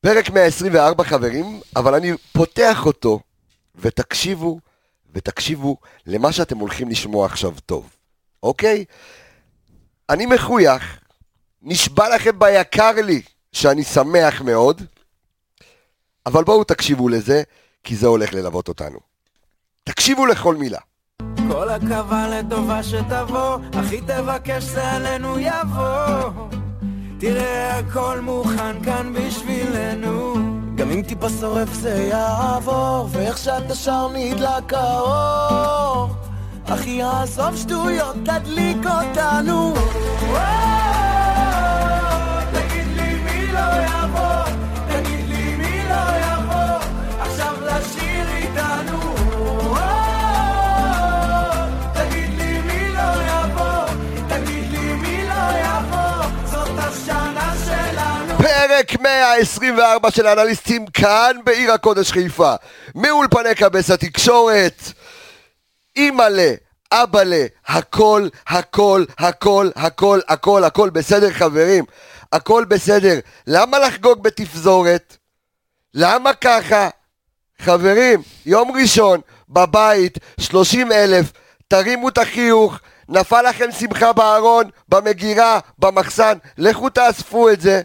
פרק 124 חברים, אבל אני פותח אותו, ותקשיבו, ותקשיבו למה שאתם הולכים לשמוע עכשיו טוב, אוקיי? אני מחוייך, נשבע לכם ביקר לי שאני שמח מאוד, אבל בואו תקשיבו לזה, כי זה הולך ללוות אותנו. תקשיבו לכל מילה. כל הקווה לטובה שתבוא, הכי תבקש זה עלינו יבוא. תראה הכל מוכן כאן בשבילנו. גם אם טיפה שורף זה יעבור, ואיך שאתה שר נדלק האור. אחי עזוב שטויות, תדליק אותנו. וואו, פרק 124 של האנליסטים כאן בעיר הקודש חיפה. מאולפני קבס התקשורת. אימא'לה, אבא'לה, הכל, הכל, הכל, הכל, הכל, הכל בסדר חברים. הכל בסדר. למה לחגוג בתפזורת? למה ככה? חברים, יום ראשון, בבית, 30 אלף, תרימו את החיוך, נפל לכם שמחה בארון, במגירה, במחסן, לכו תאספו את זה,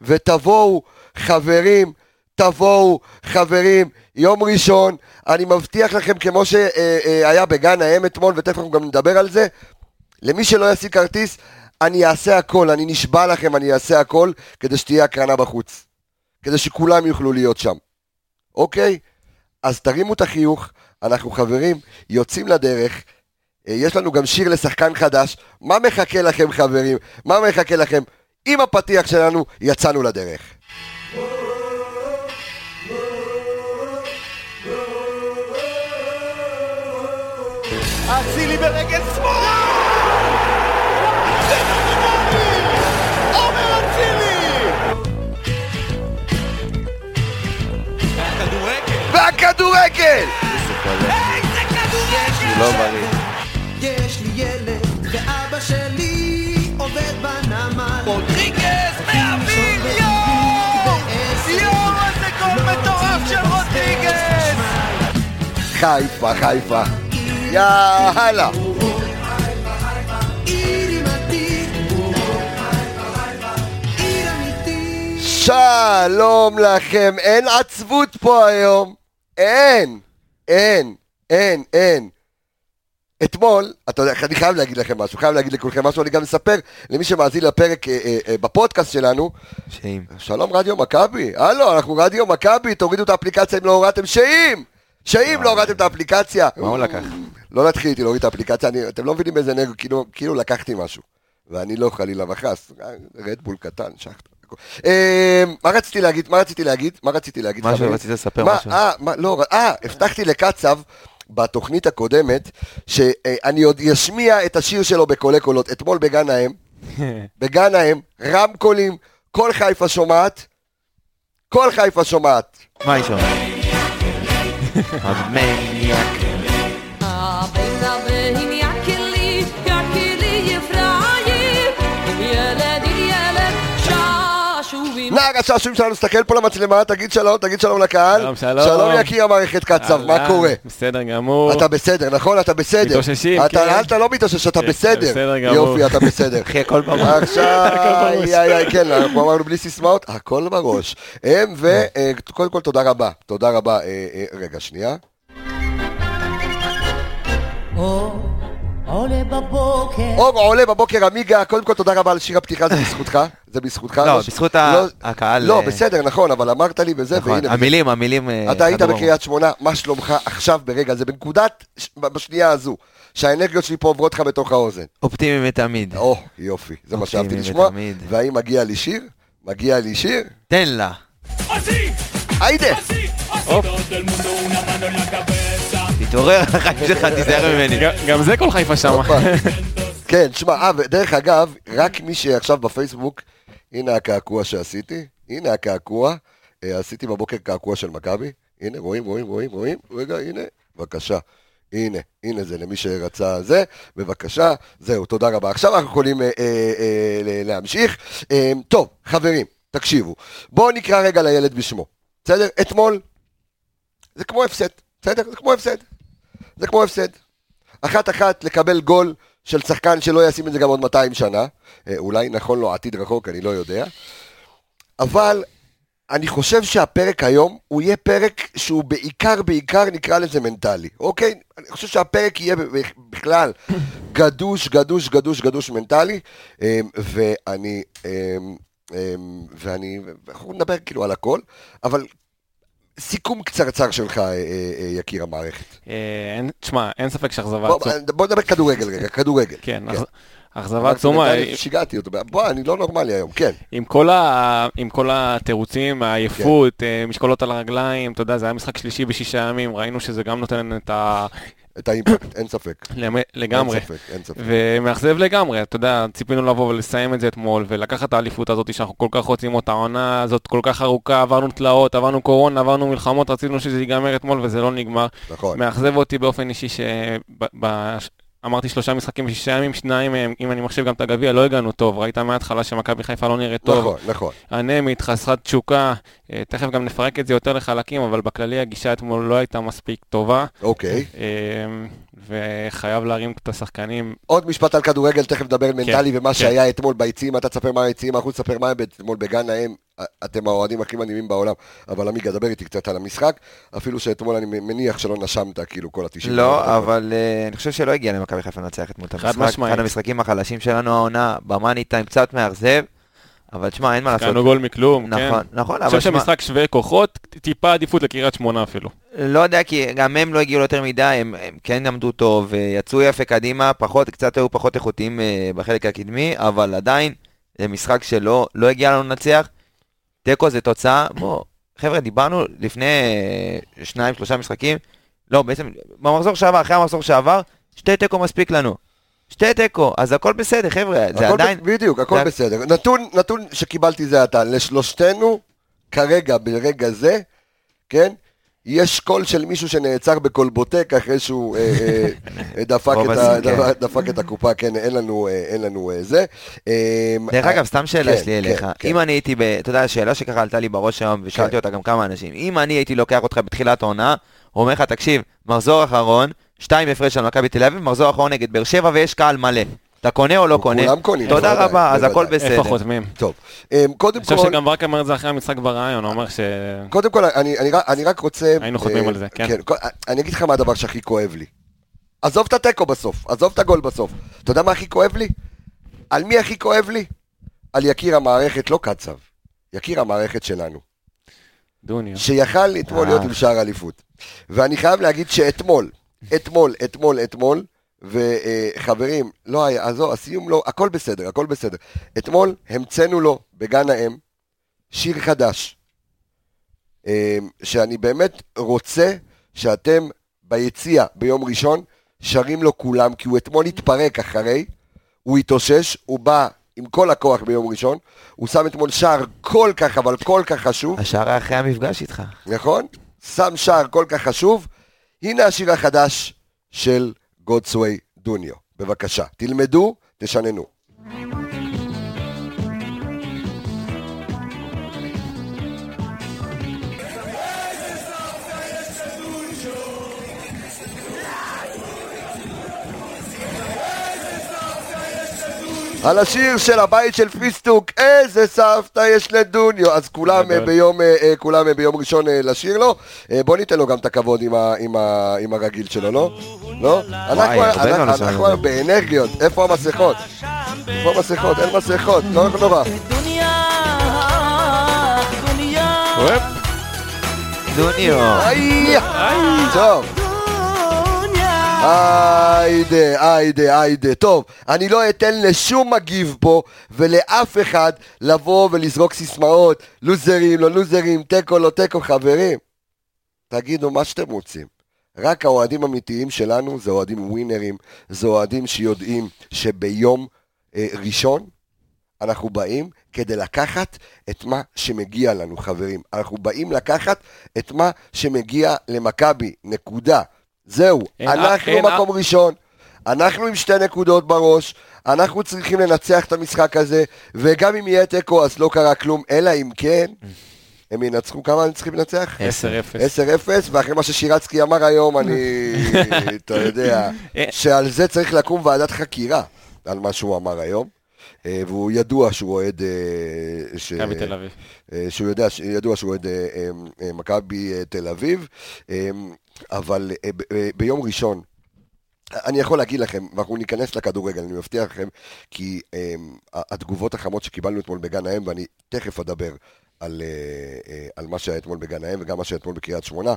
ותבואו, חברים, תבואו, חברים, יום ראשון, אני מבטיח לכם, כמו שהיה בגן האם אתמול, ותכף אנחנו גם נדבר על זה, למי שלא ישיג כרטיס, אני אעשה הכל, אני נשבע לכם, אני אעשה הכל, כדי שתהיה הקרנה בחוץ. כדי שכולם יוכלו להיות שם. אוקיי? אז תרימו את החיוך, אנחנו חברים, יוצאים לדרך. אה, יש לנו גם שיר לשחקן חדש. מה מחכה לכם חברים? מה מחכה לכם? עם הפתיח שלנו, יצאנו לדרך. אצילי ברגל שמאל! נורמלי! עומר אצילי! והכדורגל! והכדורגל! איזה כדורגל! לא בריא. יש לי ילד, ואבא שלי עובד בנמל. רודריגז מהאוויר! יואו! יואו, איזה גול מטורף של רודריגז! חיפה, חיפה. יאללה. שלום לכם, אין עצבות פה היום. אין, אין, אין, אין. אתמול, אתה יודע, אני חייב להגיד לכם משהו, חייב להגיד לכולכם משהו, אני גם אספר למי שמאזין לפרק אה, אה, אה, בפודקאסט שלנו, שאם. שלום רדיו מכבי, הלו, אנחנו רדיו מכבי, תורידו את האפליקציה אם לא הורדתם, שאים! שאים לא הורדתם את האפליקציה. מה הוא לקח? לא נתחיל איתי להוריד את האפליקציה, אני, אתם לא מבינים באיזה נגו, כאילו, כאילו לקחתי משהו. ואני לא חלילה וחס, רדבול קטן, שחטר. אה, מה רציתי להגיד? מה רציתי להגיד? מה רציתי להגיד? משהו, חברים? רצית לספר משהו. אה, לא, אה, הבטחתי לקצב בתוכנית הקודמת, שאני עוד אשמיע את השיר שלו בקולי קולות, אתמול בגן האם, בגן האם, רמקולים, כל חיפה שומעת, כל חיפה שומעת. מה היא שומעת? המניאק. נער השעשועים שלנו, תסתכל פה למצלמה, תגיד שלום, תגיד שלום לקהל. שלום, שלום. שלום יקיר המערכת קצב, מה קורה? בסדר גמור. אתה בסדר, נכון? אתה בסדר. מתאוששים, אתה, כן. אתה לא מתאושש, אתה כן, בסדר. בסדר גמור. יופי, אתה בסדר. אחי, הכל בראש. עכשיו, כן, אנחנו אמרנו בלי סיסמאות, הכל בראש. הם, וקודם כל תודה רבה, תודה רבה. אה, אה, רגע, שנייה. אור עולה בבוקר. אור עולה בבוקר עמיגה, קודם כל תודה רבה על שיר הפתיחה, זה בזכותך, זה בזכותך. לא, בזכות לא- הקהל, לא, אה, בסדר, נכון, אבל אמרת לי וזה, נכון, והנה. המילים, המילים... אה, אתה היית בקריית שמונה, מה שלומך עכשיו ברגע זה, בנקודת, בשנייה הזו, שהאנרגיות שלי פה עוברות לך בתוך האוזן. אופטימי מתמיד. או, יופי, זה מה אופטימי שאהבתי לשמוע. והאם מגיע לי שיר? מגיע לי שיר? תן לה. היידה! תתעורר, החיים שלך, תיזהר ממני. גם זה כל חיפה. הופה. כן, שמע, אה, ודרך אגב, רק מי שעכשיו בפייסבוק, הנה הקעקוע שעשיתי, הנה הקעקוע, אה, עשיתי בבוקר קעקוע של מכבי, הנה, רואים, רואים, רואים, רואים, רגע, הנה, בבקשה. הנה, הנה זה למי שרצה זה, בבקשה, זהו, תודה רבה. עכשיו אנחנו יכולים אה, אה, אה, להמשיך. אה, טוב, חברים, תקשיבו, בואו נקרא רגע לילד בשמו, בסדר? אתמול, זה כמו הפסד, בסדר? זה כמו הפסד. זה כמו הפסד. אחת-אחת לקבל גול של שחקן שלא ישים את זה גם עוד 200 שנה, אה, אולי נכון לו עתיד רחוק, אני לא יודע, אבל אני חושב שהפרק היום הוא יהיה פרק שהוא בעיקר, בעיקר נקרא לזה מנטלי, אוקיי? אני חושב שהפרק יהיה בכלל גדוש, גדוש, גדוש, גדוש מנטלי, אמ, ואני, אמ, אמ, ואני, אנחנו נדבר כאילו על הכל, אבל סיכום קצרצר שלך, אה, אה, אה, יקיר המערכת. תשמע, אין ספק שאכזבה עצומה. בוא נדבר כדורגל רגע, כדורגל. כן, כן. אכז- אכזבה עצומה. שיגעתי אותו, בוא, אני לא נורמלי היום, כן. עם כל, התירוצים, העייפות, כן. משקולות על הרגליים, אתה יודע, זה היה משחק שלישי בשישה ימים, ראינו שזה גם נותן את ה... את האימפקט, אין ספק. לגמרי. אין ספק, אין ספק. ומאכזב לגמרי, אתה יודע, ציפינו לבוא ולסיים את זה אתמול, ולקחת את האליפות הזאת שאנחנו כל כך רוצים אותה, העונה הזאת כל כך ארוכה, עברנו תלאות, עברנו קורונה, עברנו מלחמות, רצינו שזה ייגמר אתמול וזה לא נגמר. נכון. מאכזב אותי באופן אישי שאמרתי שלושה משחקים בשישה ימים, שניים מהם, אם אני מחשיב גם את הגביע, לא הגענו טוב. ראית מההתחלה שמכבי חיפה לא נראית טוב. נכון, נכון. אנמית, חסרת תשוקה, אה, תכף גם נפרק את זה יותר לחלקים, אבל בכללי הגישה אתמול לא הייתה מספיק טובה, אוקיי. אה, וחייב להרים את השחקנים. עוד משפט על כדורגל, תכף נדבר מנטלי ומה כן. שהיה אתמול ביציעים, אתה תספר מה היציעים, אנחנו נספר מה אתמול בגן האם, אתם האוהדים הכי מדהימים בעולם, אבל עמיגה, דבר איתי קצת על המשחק, אפילו שאתמול אני מניח שלא נשמת כאילו כל ה-90. לא, אבל אה, אני חושב שלא הגיע למכבי חיפה לנצח אתמול את חד המשחק. משמעית. אחד המשחקים החלשים שלנו העונה, במאני טיים קצת מאכזב, אבל תשמע, אין מה לעשות. קראנו גול מכלום, כן. נכון, נכון, אני אבל חושב שמע, שמשחק שווה כוחות, טיפה עדיפות לקריית שמונה אפילו. לא יודע, כי גם הם לא הגיעו יותר מדי, הם, הם כן עמדו טוב, אה, יצאו יפה קדימה, פחות, קצת היו פחות איכותיים אה, בחלק הקדמי, אבל עדיין, זה משחק שלא לא הגיע לנו לנצח. תיקו זה תוצאה, בוא, חבר'ה, דיברנו לפני אה, שניים, שלושה משחקים, לא, בעצם, במחזור שעבר, אחרי המחזור שעבר, שתי תיקו מספיק לנו. שתי תיקו, אז הכל בסדר, חבר'ה, זה הכל עדיין... בדיוק, הכל זה- בסדר. נתון, נתון שקיבלתי זה עתה, לשלושתנו, כרגע, ברגע זה, כן? יש קול של מישהו שנעצר בקולבוטק אחרי שהוא אה, אה, דפק, את ה, כן. דפק, את הקופה, כן, אין לנו, אה, אין לנו זה. אה, דרך אגב, סתם שאלה כן, שלי אליך. כן, כן. אם אני הייתי, ב- אתה יודע, שאלה שככה עלתה לי בראש היום, ושאלתי כן. אותה גם כמה אנשים. אם אני הייתי לוקח אותך בתחילת העונה, אומר לך, תקשיב, מחזור אחרון, שתיים הפרש על מכבי תל אביב, מחזור אחרון נגד באר שבע ויש קהל מלא. אתה קונה או לא קונה? כולם קונים, תודה בוודאי, רבה, אז הכל. בסדר. איפה חותמים? טוב, אה, קודם אני חושב כל, שגם ברק אמר את זה אחרי המשחק ברעיון, הוא אומר ש... קודם כל, אני, אני, רק- אני רק רוצה... היינו חותמים אה, על זה, כן. כל- אני אגיד לך מה הדבר שהכי כואב לי. עזוב את התיקו בסוף, עזוב את הגול בסוף. אתה יודע מה הכי כואב לי? על מי הכי כואב לי? על יקיר המערכת, לא קצב. יקיר המערכת שלנו. דוניו. שיכל אתמול אה. להיות עם שער אליפות. ואני חייב להגיד שאתמול, אתמול, אתמול, אתמול, וחברים, לא היה, עזוב, הסיום לא, הכל בסדר, הכל בסדר. אתמול המצאנו לו בגן האם שיר חדש, אה, שאני באמת רוצה שאתם ביציע ביום ראשון שרים לו כולם, כי הוא אתמול התפרק אחרי, הוא התאושש, הוא בא עם כל הכוח ביום ראשון, הוא שם אתמול שער כל כך, אבל כל כך חשוב, השער אחרי המפגש איתך. נכון? שם שער כל כך חשוב. הנה השיר החדש של גודסווי דוניו. בבקשה, תלמדו, תשננו. על השיר של הבית של פיסטוק, איזה סבתא יש לדוניו. אז כולם ביום, אה, אה, כולם אה, ביום ראשון לשיר לו. בוא ניתן לו גם את הכבוד עם, ה, עם, ה, עם הרגיל שלו, לא? לא? אנחנו, לא. באנרגיות, איפה המסכות? איפה המסכות? אין מסכות, לא נורא. אוהב. דוניו. איי! טוב. היידה, היידה, היידה. טוב, אני לא אתן לשום מגיב פה ולאף אחד לבוא ולזרוק סיסמאות, לוזרים, לא לוזרים, תיקו, לא תיקו, חברים. תגידו מה שאתם רוצים. רק האוהדים האמיתיים שלנו זה אוהדים ווינרים, זה אוהדים שיודעים שביום אה, ראשון אנחנו באים כדי לקחת את מה שמגיע לנו, חברים. אנחנו באים לקחת את מה שמגיע למכבי, נקודה. זהו, אין אנחנו אין מקום ראשון. אנחנו עם שתי נקודות בראש, אנחנו צריכים לנצח את המשחק הזה, וגם אם יהיה תיקו אז לא קרה כלום, אלא אם כן, הם ינצחו, כמה הם צריכים לנצח? 10-0. 10-0, ואחרי מה ששירצקי אמר היום, אני, אתה יודע, שעל זה צריך לקום ועדת חקירה, על מה שהוא אמר היום. אה, והוא ידוע שהוא אוהד... אה, ש- מכבי תל אביב. אה, שהוא יודע, ידוע שהוא אוהד מכבי תל אביב, אבל ביום ראשון, אני יכול להגיד לכם, ואנחנו ניכנס לכדורגל, אני מבטיח לכם, כי התגובות החמות שקיבלנו אתמול בגן האם, ואני תכף אדבר על, על מה שהיה אתמול בגן האם וגם מה שהיה אתמול בקריית שמונה,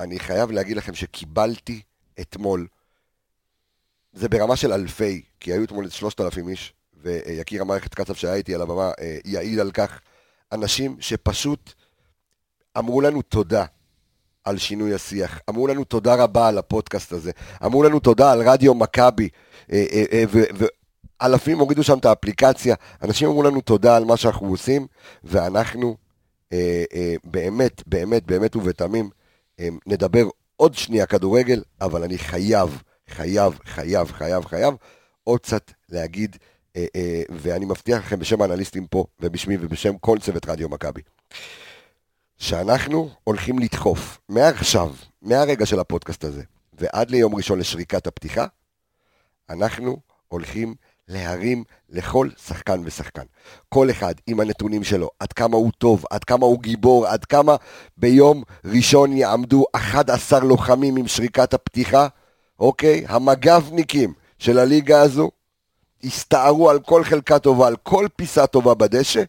אני חייב להגיד לכם שקיבלתי אתמול, זה ברמה של אלפי, כי היו אתמול שלושת אלפים איש, ויקיר המערכת קצב שהיה איתי על הבמה אה, יעיד על כך, אנשים שפשוט אמרו לנו תודה על שינוי השיח, אמרו לנו תודה רבה על הפודקאסט הזה, אמרו לנו תודה על רדיו מכבי, אה, אה, ואלפים הורידו שם את האפליקציה, אנשים אמרו לנו תודה על מה שאנחנו עושים, ואנחנו באמת, באמת, באמת ובתמים נדבר עוד שנייה כדורגל, אבל אני חייב, חייב, חייב, חייב, חייב עוד קצת להגיד, ואני מבטיח לכם בשם האנליסטים פה, ובשמי ובשם כל צוות רדיו מכבי, שאנחנו הולכים לדחוף מעכשיו, מהרגע של הפודקאסט הזה, ועד ליום ראשון לשריקת הפתיחה, אנחנו הולכים להרים לכל שחקן ושחקן. כל אחד עם הנתונים שלו, עד כמה הוא טוב, עד כמה הוא גיבור, עד כמה ביום ראשון יעמדו 11 לוחמים עם שריקת הפתיחה, אוקיי? המג"בניקים של הליגה הזו הסתערו על כל חלקה טובה, על כל פיסה טובה בדשא,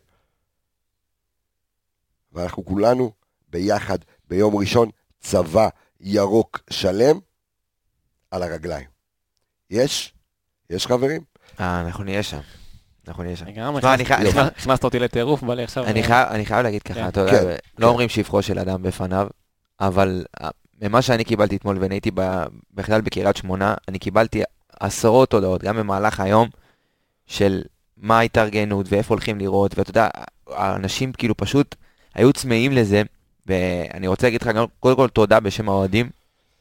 ואנחנו כולנו ביחד ביום ראשון צבא ירוק שלם על הרגליים. יש? יש חברים? אה, אנחנו נהיה שם. אנחנו נהיה שם. לגמרי, הכנסת- אותי לטירוף, בא לי עכשיו... אני חייב- להגיד כן. ככה, אתה יודע, כן, לא כן. אומרים שבחו של אדם בפניו, אבל אה, ממה שאני קיבלתי אתמול ואני הייתי ב- בכלל בקריית שמונה, אני קיבלתי עשרות הודעות, גם במהלך היום, של מה ההתארגנות ואיפה הולכים לראות, ואתה יודע, האנשים כאילו פשוט היו צמאים לזה, ואני רוצה להגיד לך גם, קודם כל תודה בשם האוהדים.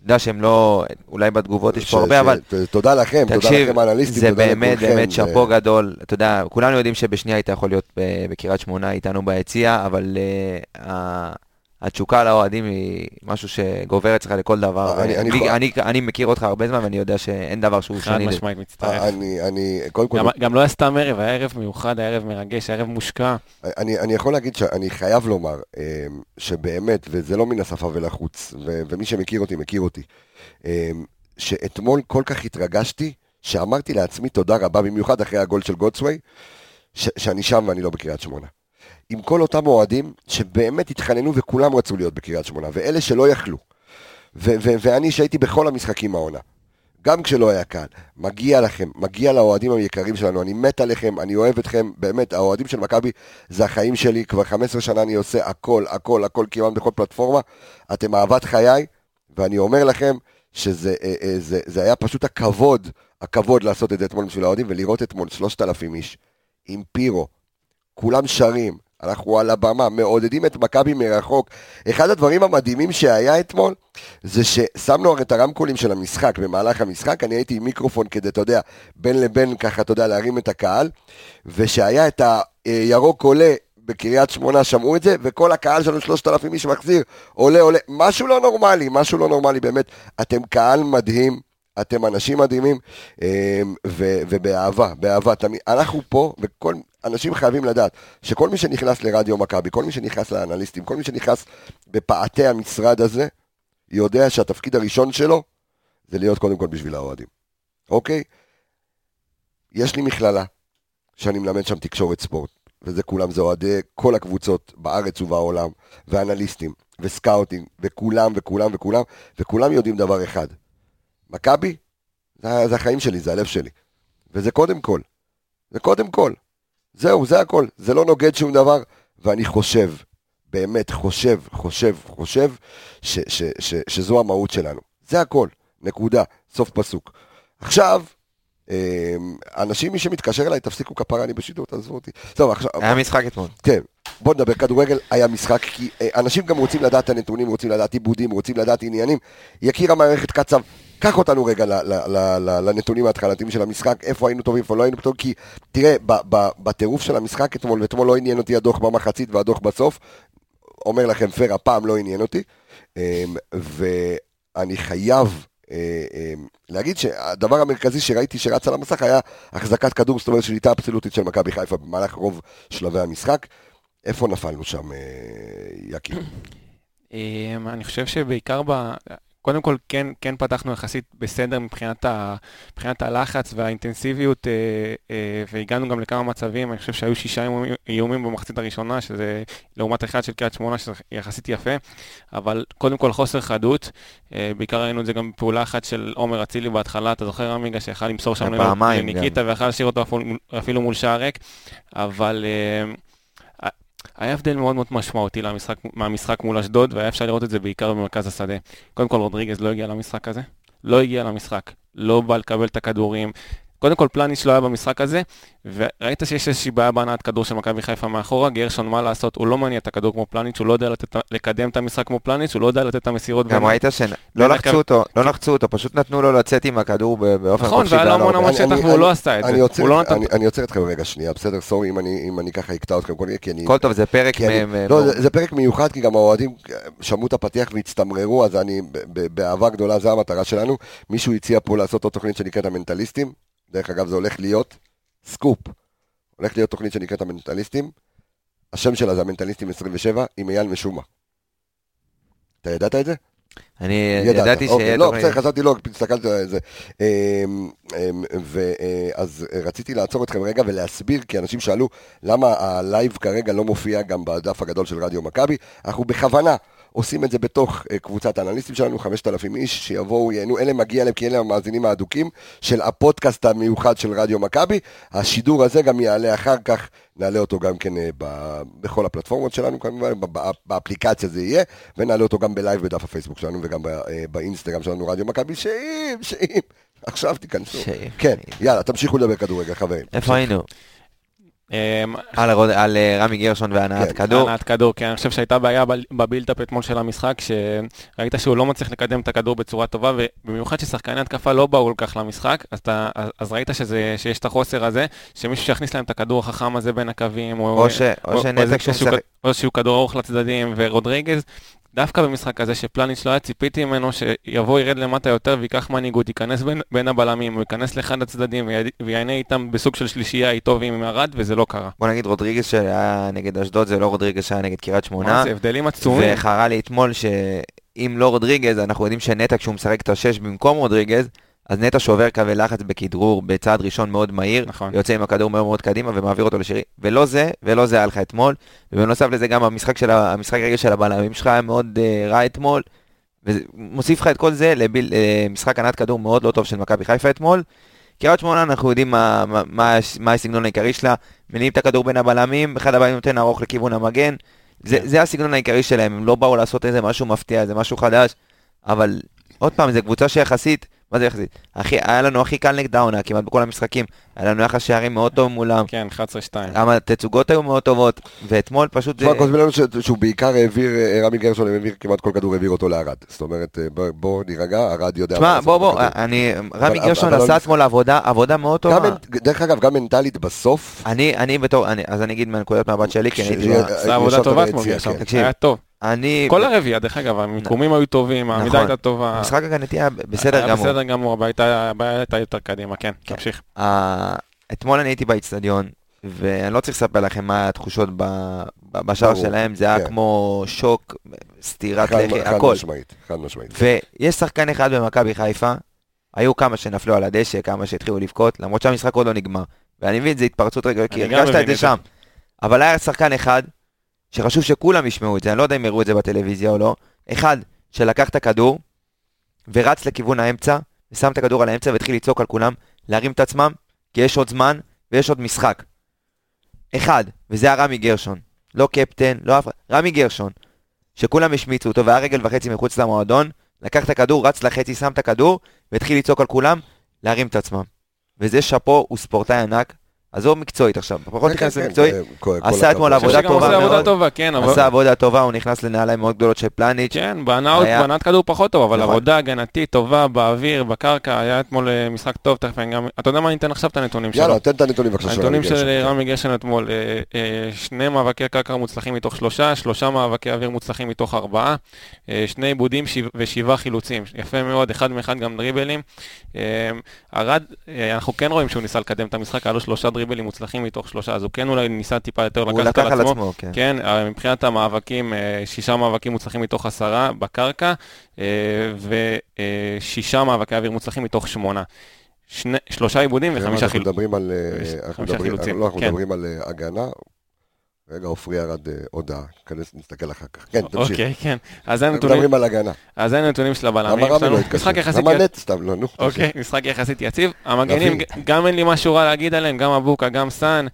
יודע שהם לא, אולי בתגובות יש פה הרבה, אבל תודה לכם, תודה לכם האנליסטים, זה תודה באמת לכולכם, באמת זה- שאפו גדול. אתה יודע, כולנו יודעים שבשנייה היית יכול להיות בקריית שמונה איתנו ביציע, אבל uh, ה- התשוקה לאוהדים היא משהו שגובר אצלך לכל דבר. אני- אני אני, אני, אני מכיר אותך הרבה זמן ואני יודע שאין דבר שהוא חד שני. לזה. משמעית מצטרף. אני, אני, קודם כל, גם- גם לא היה סתם ערב, היה ערב מיוחד, היה ערב מרגש, היה ערב מושקע. אני, אני יכול להגיד שאני חייב לומר אה, שבאמת, וזה לא מן השפה ולחוץ, ו- ומי שמכיר אותי, מכיר אותי, אה, שאתמול כל כך התרגשתי, שאמרתי לעצמי תודה רבה, במיוחד אחרי הגול של גולדסווי, ש- שאני שם ואני לא בקריית שמונה. עם כל אותם אוהדים שבאמת התחננו וכולם רצו להיות בקריית שמונה, ואלה שלא יכלו. ואני שהייתי בכל המשחקים העונה. גם כשלא היה קהל, מגיע לכם, מגיע לאוהדים היקרים שלנו, אני מת עליכם, אני אוהב אתכם, באמת, האוהדים של מכבי זה החיים שלי, כבר 15 שנה אני עושה הכל, הכל, הכל כמעט בכל פלטפורמה, אתם אהבת חיי, ואני אומר לכם שזה אה, אה, זה, זה היה פשוט הכבוד, הכבוד לעשות את זה אתמול בשביל האוהדים, ולראות אתמול 3,000 איש עם פירו, כולם שרים, אנחנו על הבמה, מעודדים את מכבי מרחוק. אחד הדברים המדהימים שהיה אתמול, זה ששמנו הרי את הרמקולים של המשחק במהלך המשחק, אני הייתי עם מיקרופון כדי, אתה יודע, בין לבין ככה, אתה יודע, להרים את הקהל, ושהיה את הירוק עולה בקריית שמונה, שמעו את זה, וכל הקהל שלנו, שלושת אלפים איש מחזיר, עולה, עולה, משהו לא נורמלי, משהו לא נורמלי, באמת, אתם קהל מדהים. אתם אנשים מדהימים, אמ, ו- ובאהבה, באהבה, תמיד, אנחנו פה, וכל, אנשים חייבים לדעת, שכל מי שנכנס לרדיו מכבי, כל מי שנכנס לאנליסטים, כל מי שנכנס בפאתי המשרד הזה, יודע שהתפקיד הראשון שלו זה להיות קודם כל בשביל האוהדים, אוקיי? יש לי מכללה שאני מלמד שם תקשורת ספורט, וזה כולם, זה אוהדי כל הקבוצות בארץ ובעולם, ואנליסטים, וסקאוטים, וכולם וכולם וכולם, וכולם יודעים דבר אחד, מכבי, זה, זה החיים שלי, זה הלב שלי, וזה קודם כל, זה קודם כל, זהו, זה הכל, זה לא נוגד שום דבר, ואני חושב, באמת חושב, חושב, חושב, ש, ש, ש, שזו המהות שלנו. זה הכל, נקודה, סוף פסוק. עכשיו, אה, אנשים, מי שמתקשר אליי, תפסיקו כפרה, אני בשידור, תעזבו אותי. טוב, עכשיו, היה משחק אתמול. כן, בוא נדבר כדורגל, היה משחק, כי אה, אנשים גם רוצים לדעת את הנתונים, רוצים לדעת עיבודים, רוצים לדעת עניינים. יקיר המערכת קצב קח אותנו רגע לנתונים ההתחלתיים של המשחק, איפה היינו טובים, איפה לא היינו טובים, כי תראה, בטירוף של המשחק אתמול, ואתמול לא עניין אותי הדוח במחצית והדוח בסוף, אומר לכם פייר, הפעם לא עניין אותי, אמ, ואני חייב אה, אמ, להגיד שהדבר המרכזי שראיתי שרץ על המסך היה החזקת כדור, זאת אומרת שליטה אבסולוטית של מכבי חיפה במהלך רוב שלבי המשחק. איפה נפלנו שם, אה, יקי? אמ, אני חושב שבעיקר ב... קודם כל, כן, כן פתחנו יחסית בסדר מבחינת, ה, מבחינת הלחץ והאינטנסיביות, אה, אה, והגענו גם לכמה מצבים, אני חושב שהיו שישה איומים, איומים במחצית הראשונה, שזה לעומת אחד של קריית שמונה, שזה יחסית יפה, אבל קודם כל חוסר חדות, אה, בעיקר ראינו את זה גם בפעולה אחת של עומר אצילי בהתחלה, אתה זוכר עמיגה שיכל למסור שם פעמיים לניקיטה ויכל להשאיר אותו אפילו, אפילו מול שער ריק, אבל... אה, היה הבדל מאוד מאוד משמעותי למשחק, מהמשחק מול אשדוד, והיה אפשר לראות את זה בעיקר במרכז השדה. קודם כל, רודריגז לא הגיע למשחק הזה, לא הגיע למשחק, לא בא לקבל את הכדורים. קודם כל, פלניץ' לא היה במשחק הזה, וראית שיש איזושהי בעיה בהנעת כדור של מכבי חיפה מאחורה, גרשון, מה לעשות, הוא לא מניע את הכדור כמו פלניץ', הוא לא יודע לתת, לקדם את המשחק כמו פלניץ', הוא לא יודע לתת את המסירות. גם ראית שלא לחצו אותו, לא לחצו אותו, פשוט נתנו לו לצאת עם הכדור באופן נכון, חופשי. לו והיה לו המון המון שטח והוא לא עשה את זה. אני עוצר הוא לא. אני- עוצר אתכם רגע שנייה, בסדר, סורי אם אני אם אני ככה אקטע אתכם, כי אני... הכל טוב, זה פרק כי אני- מ- מ- לא, זה- פרק מיוחד, כי גם האוהדים שמעו את הפתיח והצטמררו, אז אני, באהבה גדולה, זו המטרה שלנו. מישהו הציע פה לעשות עוד תוכנית שנקראת המנטליסטים, דרך אגב, זה הולך להיות סקופ. הולך להיות תוכנית שנקראת המנטליסטים, השם שלה זה המנטליסטים 27, עם אייל משומע. אתה ידעת את זה? אני ידעת, ידעתי אוקיי, שיהיה לא. בסדר, חשבתי לא, הסתכלתי על זה. אמ, אמ, ואז רציתי לעצור אתכם רגע ולהסביר, כי אנשים שאלו למה הלייב כרגע לא מופיע גם בדף הגדול של רדיו מכבי. אנחנו בכוונה עושים את זה בתוך אה, קבוצת האנליסטים שלנו, 5,000 איש, שיבואו, ייהנו, אלה מגיע להם, כי אלה המאזינים האדוקים של הפודקאסט המיוחד של רדיו מכבי. השידור הזה גם יעלה אחר כך, נעלה אותו גם כן אה, ב- בכל הפלטפורמות שלנו, כמובן, באפליקציה זה יהיה, ונעלה אותו גם בלייב בדף הפייסבוק שלנו וגם אה, באינסטגרם שלנו, רדיו מכבי, שם, שם. עכשיו תיכנסו. שאם. כן, יאללה, תמשיכו לדבר כדורגל, חברים. איפה היינו? אמ, על אה, רמי גרשון והנעת כן, כדור. הנעת כדור, כי אני חושב שהייתה בעיה בבילדאפ אתמול של המשחק, שראית שהוא לא מצליח לקדם את הכדור בצורה טובה, ובמיוחד ששחקני התקפה לא באו כל כך למשחק, אז, ראית שיש את החוסר הזה, שמישהו שיכניס להם את הכדור החכם הזה בין הקווים, או שהוא כדור ארוך לצדדים, ורודריגז, דווקא במשחק הזה שפלניץ' לא היה, ציפיתי ממנו שיבוא, ירד למטה יותר ויקח מנהיגות, ייכנס בין, בין הבלמים, הוא ייכנס לאחד הצדדים ויענה איתם בסוג של שלישייה איתו ועם ארד, וזה לא קרה. בוא נגיד רודריגז שהיה נגד אשדוד זה לא רודריגז שהיה נגד קריית שמונה. זה, הבדלים עצומים. וחרה לי אתמול שאם לא רודריגז, אנחנו יודעים שנטע כשהוא משחק את השש במקום רודריגז, אז נטע שובר קווי לחץ בכדרור בצעד ראשון מאוד מהיר, נכון. יוצא עם הכדור מאוד מאוד קדימה ומעביר אותו לשירי. ולא זה, ולא זה היה לך אתמול. ובנוסף לזה גם המשחק, של, ה- המשחק רגל של הבלמים שלך היה מאוד uh, רע אתמול. ומוסיף לך את כל זה למשחק ענת כדור מאוד לא טוב של מכבי חיפה אתמול. קריית שמונה אנחנו יודעים מה, מה, מה, מה הסגנון העיקרי שלה, מניעים את הכדור בין הבלמים, אחד הבלמים נותן ארוך לכיוון המגן, זה, זה הסגנון העיקרי שלהם, הם לא באו לעשות איזה משהו מפתיע, איזה משהו חדש, אבל עוד פעם, זו קבוצה שיחסית, מה זה יחסית? הכי, היה לנו הכי קל נגד העונה, כמעט בכל המשחקים, היה לנו יחס שערים מאוד טוב מולם, כן, 11-2. גם התצוגות היו מאוד טובות, ואתמול פשוט... תשמע, זה- כותבים לנו ש- שהוא בעיקר העביר, אה, רמי גרשון העביר כמעט כל כדור העביר אותו לערד. זאת אומרת, אה, בוא- נירגע, ערד יודע תשמע, בוא בוא. אני, רמי גרשון עשה אתמול עבודה, עבודה מאוד טובה. דרך אגב, גם מנטלית בסוף. אני, אני בתור, אני, אז אני אגיד מהנקודת מבט שלי, כי אני הייתי... עשה עבודה טובה אתמול כן. תקשיב. היה טוב. אני... כל הרביעייה, דרך אגב, המיקומים היו טובים, העמידה נכון. הייתה טובה. המשחק הגנתי היה בסדר היה גמור. בסדר גמור, הבעיה הייתה- יותר קדימה, כן, כן. תמשיך. אתמול אני הייתי באיצטדיון, ואני לא צריך לספר לכם מה התחושות בשער שלהם, זה היה כן. כמו שוק, סטירת חד- לחי, חד הכל. משמעית, חד משמעית. ויש שחקן אחד במכבי חיפה, היו כמה שנפלו על הדשא, כמה שהתחילו לבכות, למרות שהמשחק עוד לא נגמר. ואני מבין, זה התפרצות רגע, כי הרגשת את זה. שם. אבל היה שחקן אחד, שחשוב שכולם ישמעו את זה, אני לא יודע אם יראו את זה בטלוויזיה או לא, אחד שלקח את הכדור, ורץ לכיוון האמצע, ושם את הכדור על האמצע והתחיל לצעוק על כולם, להרים את עצמם, כי יש עוד זמן ויש עוד משחק. אחד, וזה היה רמי גרשון. לא קפטן, לא אף אחד, רמי גרשון. שכולם השמיצו אותו והיה רגל וחצי מחוץ למועדון, לקח את הכדור, רץ לחצי, שם את הכדור, והתחיל לצעוק על כולם, להרים את עצמם. וזה שאפו, הוא ספורטאי ענק, עזוב מקצועית עכשיו, פחות כן, כן, למקצועית, כן, כל- כל עשה אתמול עבודה טובה מאוד. כן. עשה עבודה טובה, הוא נכנס לנעליים מאוד גדולות של פלניץ'. כן, בהנעת כדור פחות טוב, אבל נכון. עבודה הגנתית טובה באוויר, בקרקע, היה אתמול אה, משחק טוב, תכף אני גם... אתה יודע מה, אני אתן עכשיו את הנתונים שלו. יאללה, תן את הנתונים בבקשה. הנתונים של. רמי גרשון אתמול, אה, אה, שני מאבקי קרקע מוצלחים מתוך שלושה, שלושה מאבקי אוויר מוצלחים מתוך ארבעה, שני עיבודים ושבעה חילוצים. יפה מאוד, אחד מאחד גם דריבלים. ארד, אנחנו כן רואים שהוא ניסה לקדם את המשחק, היה לו שלושה דריבלים מוצלחים מתוך שלושה, אז הוא כן אולי ניסה טיפה יותר הוא לקחת לקח על על עצמו. עצמו, כן. כן, אה, מבחינת המאבקים, אה, שישה מאבקים מוצלחים מתוך עשרה בקרקע, אה, ושישה מאבקי אוויר מוצלחים מתוך שמונה. שני, שלושה עיבודים וחמישה אנחנו חילוצים. מדברים על... אה, וחמישה אנחנו מדברים- חילוצים, לא, אנחנו כן. מדברים על הגנה. רגע, עופרי ירד אה, הודעה. כנס, נסתכל אחר כך. כן, תמשיך. אוקיי, כן. אז זה אנחנו הנתונים, מדברים על הגנה. אז זה הנתונים של הבלמים. למה יש רמי לנו לא? משחק יחסית... למה נט סתם? לא, נו. אוקיי, משחק יחסית יציב. המגנים. גם אין לי משהו רע להגיד עליהם, גם אבוקה, גם סאן.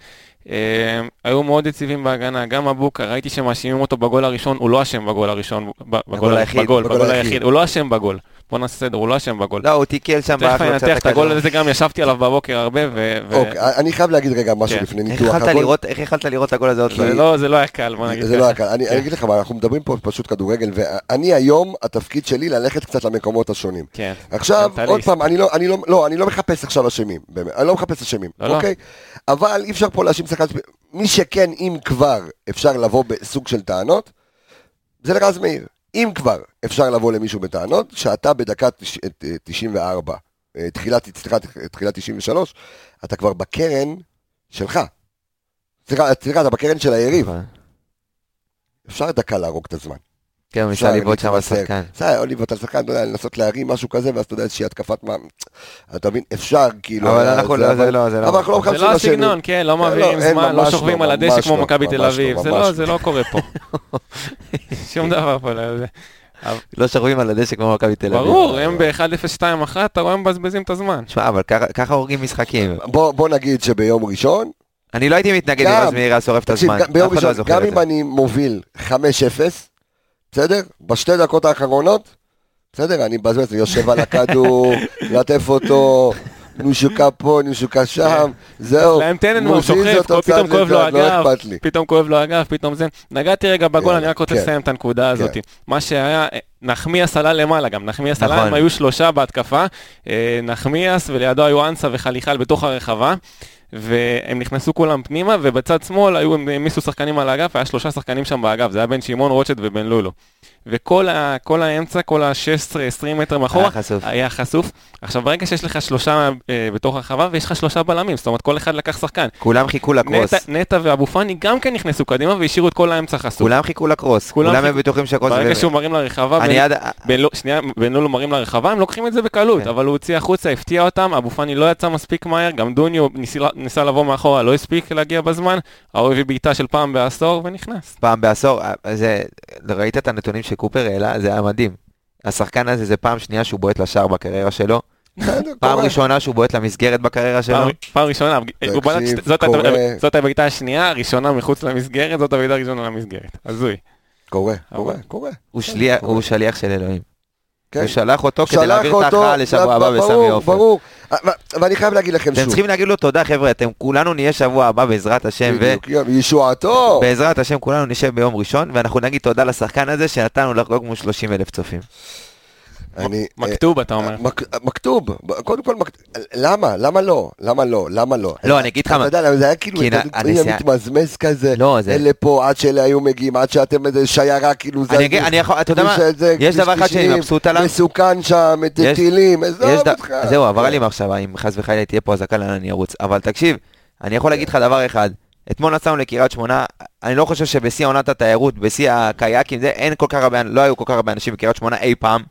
אה, היו מאוד יציבים בהגנה, גם אבוקה, ראיתי שמאשימים אותו בגול הראשון, הוא לא אשם בגול הראשון, בגול היחיד, בגול. היחיד, הוא לא אשם בגול. בוא נעשה סדר, הוא לא אשם בגול. לא, הוא תיקל שם תכף אני אנתח את הגול. הזה, גם ישבתי עליו בבוקר הרבה, ו... אוקיי, אני חייב להגיד רגע משהו כן. לפני איך ניתוח הגול. איך יכלת לראות את הגול הזה עוד? לא- זה לא היה קל, בוא נגיד זה לא היה. קל. אני אני אגיד לך מה, אנחנו מדברים פה פשוט כדורגל, ואני היום, התפקיד שלי ללכת קצת למקומות השונים. כן. עכשיו. עוד פעם, אני לא, אני לא, לא, אני לא מחפש עכשיו אשמים, באמת, אני לא מחפש אשמים. אוקיי? אבל אי אפשר פה להאשים שחקן, מי שכן, אם כבר אפשר לבוא בסוג של טענות, זה לרז מאיר. אם כבר אפשר לבוא למישהו בטענות, שאתה בדקה תש- אה, 94, אה, תחילת, סליחה, תחילת 93, אתה כבר בקרן שלך. סליחה, סליחה, אתה בקרן של היריב. נכון. אפשר דקה להרוג את הזמן. כן, הוא ניסה לבעוט שם להתמסר. בשחקן. בסדר, או לבעוט על שחקן, אתה יודע, לנסות להרים משהו כזה, ואז אתה יודע, איזושהי התקפת מה... אתה מבין? אפשר, כאילו... אבל היה- אנחנו זה, לא, זה לא, זה לא. אבל אנחנו לא זה מחפשים לא לשני. הסגנון, כן, לא מעבירים לא, אין, זמן, לא ממש שוכבים לא, על הדשא כמו לא, מכבי תל אביב, לא, זה לא, לא. זה לא קורה פה. שום דבר פה, לא זה. לא שוכבים על הדשא כמו מכבי תל אביב. ברור, הם ב-1-0-2-1, אתה רואה הם מבזבזים את הזמן. שמע, אבל ככה- הורגים משחקים. בוא, נגיד שביום ראשון, אני לא הייתי מתנגד אם גם- רז מאיר היה שורף את הזמן. ביום אף אחד לא ראשון, גם אם זה. אני מוביל 5-0, בסדר? בשתי דקות האחרונות, בסדר? אני מבזבז, אני יושב על הכדור, לטף אותו, נושקה פה, נושקה שם, זהו. להם טננבאום מוזיז שוכב, פתאום כואב לו לא הגב. פתאום כואב לו הגב, פתאום זה. נגעתי רגע בגול, אני רק רוצה כן. לסיים את הנקודה הזאת. מה שהיה, נחמיאס עלה למעלה גם, נחמיאס עלה, נכון. הם היו שלושה בהתקפה, אה, נחמיאס ולידו היו אנסה וחליחל בתוך הרחבה. והם נכנסו כולם פנימה, ובצד שמאל היו, הם העמיסו שחקנים על האגף, היה שלושה שחקנים שם באגף, זה היה בן שמעון, רוטשט ובן לולו. וכל ה, כל האמצע, כל ה-16-20 מטר מאחורה, היה חשוף. היה חשוף. עכשיו, ברגע שיש לך שלושה אה, בתוך הרחבה, ויש לך שלושה בלמים, זאת אומרת, כל אחד לקח שחקן. כולם חיכו לקרוס. נטע, נטע ואבו פאני גם כן נכנסו קדימה והשאירו את כל האמצע חשוף. כולם חיכו לקרוס. כולם כולם חיכו- בטוחים שהקרוס... ברגע זה- שהוא מרים לרחבה, בן- עד... בן לו- שנייה, בן לולו מרים לרחבה, הם לוקחים את זה בקלות, כן. אבל הוא הוציא החוצה, הפתיע אותם, אבו פאני לא יצא מספיק מהר, גם דוניו ניסה, ניסה לבוא מאחורה, לא הספיק להגיע בזמן, ההוא הביא בעיטה של פעם בעשור ונכנס. פעם בעשור, אה, זה, ראית את הנתונים שקופר העלה? זה היה מדהים. השחקן הזה זה פעם שנייה שהוא בועט לשער בקריירה שלו, פעם. ראשונה שהוא בועט למסגרת בקריירה שלו. פעם, ראשונה, זאת, הבעיטה השנייה, הראשונה מחוץ למסגרת, זאת הבעיטה הראשונה למסגרת. הזוי. קורה, קורה, קורה. הוא שליח של אלוהים. כן. הוא שלח אותו כדי להעביר את ההכרעה לשבוע הבא בסמי ברור, עופר. ברור. ו- ואני חייב להגיד לכם אתם שוב, צריכים להגיד לו תודה חבר'ה, אתם כולנו נהיה שבוע הבא בעזרת השם, בדיוק, ישועתו. ובעזרת השם כולנו נשב ביום ראשון, ואנחנו נגיד תודה לשחקן הזה שנתנו לחגוג מול 30 אלף צופים. אני- מכתוב, אתה אומר. מכתוב, קודם כל, למה? למה לא? למה לא? למה לא? לא, אני אגיד לך אתה מה. יודע, זה היה כאילו, אתה הנסיעה- מתמזמז כזה, לא, זה- אלה פה עד שאלה היו מגיעים, עד שאתם איזה שיירה כאילו אני אגיד- אני יכול, אתה יודע מה, יש דבר אחד שאני 90, מבסוט עליו, מסוכן שם, טילים, עזוב אותך. זהו, עברה לי מחשבה, אם חס וחלילה תהיה פה אזעקה לאן אני ארוץ. אבל תקשיב, אני יכול להגיד לך דבר אחד. אתמול נסענו לקריית שמונה, אני לא חושב שבשיא עונת התיירות, בשיא הקייקים, זה, אין כל כך הרבה, לא היו כל כך הרבה אנשים בקריית שמונה אי פעם.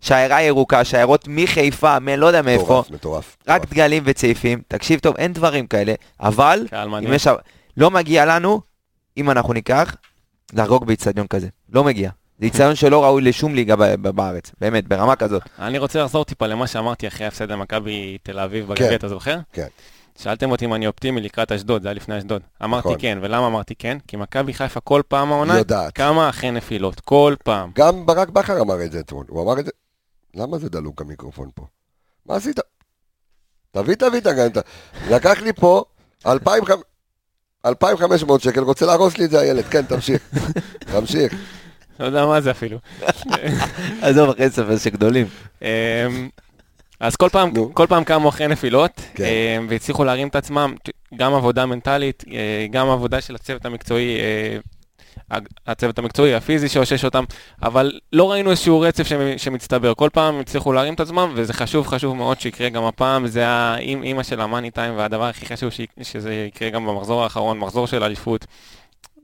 שיירה ירוקה, שיירות מחיפה, מלא יודע מאיפה, מטורף, מטורף. רק מטורף. דגלים וצעיפים. תקשיב טוב, אין דברים כאלה, אבל קהל אם מדהים. יש... לא מגיע לנו, אם אנחנו ניקח, לחגוג באיצטדיון כזה. לא מגיע. זה איצטדיון שלא ראוי לשום ליגה ב- ב- בארץ, באמת, ברמה כזאת. אני רוצה לחזור טיפה למה שאמרתי אחרי ההפסד למכבי תל אביב בגביע, כן. אתה זוכר? כן. שאלתם אותי אם אני אופטימי לקראת אשדוד, זה היה לפני אשדוד. אמרתי נכון. כן, ולמה אמרתי כן? כי מכבי חיפה כל פעם העונה, יודעת. כמה אחרי נפילות, כל פעם. גם ברק בכר אמר את זה אתמול, הוא אמר את זה, למה זה דלוק המיקרופון פה? מה עשית? תביא, תביא את הגנת. לקח לי פה, 2,500 2,500 שקל, רוצה להרוס לי את זה הילד, כן, תמשיך. תמשיך. לא יודע מה זה אפילו. עזוב, אחרי ספר שגדולים. אמ, אז כל פעם. כל פעם קמו אחרי נפילות, כן. אמ, והצליחו להרים את עצמם, גם עבודה מנטלית, אה, גם עבודה של הצוות המקצועי, אה, הצוות המקצועי, הפיזי שאושש אותם, אבל לא ראינו איזשהו רצף שמ- שמצטבר. כל פעם הם הצליחו להרים את עצמם, וזה חשוב, חשוב מאוד שיקרה גם הפעם. זה האימא של המאני טיים, והדבר הכי חשוב ש- שזה יקרה גם במחזור האחרון, מחזור של אליפות.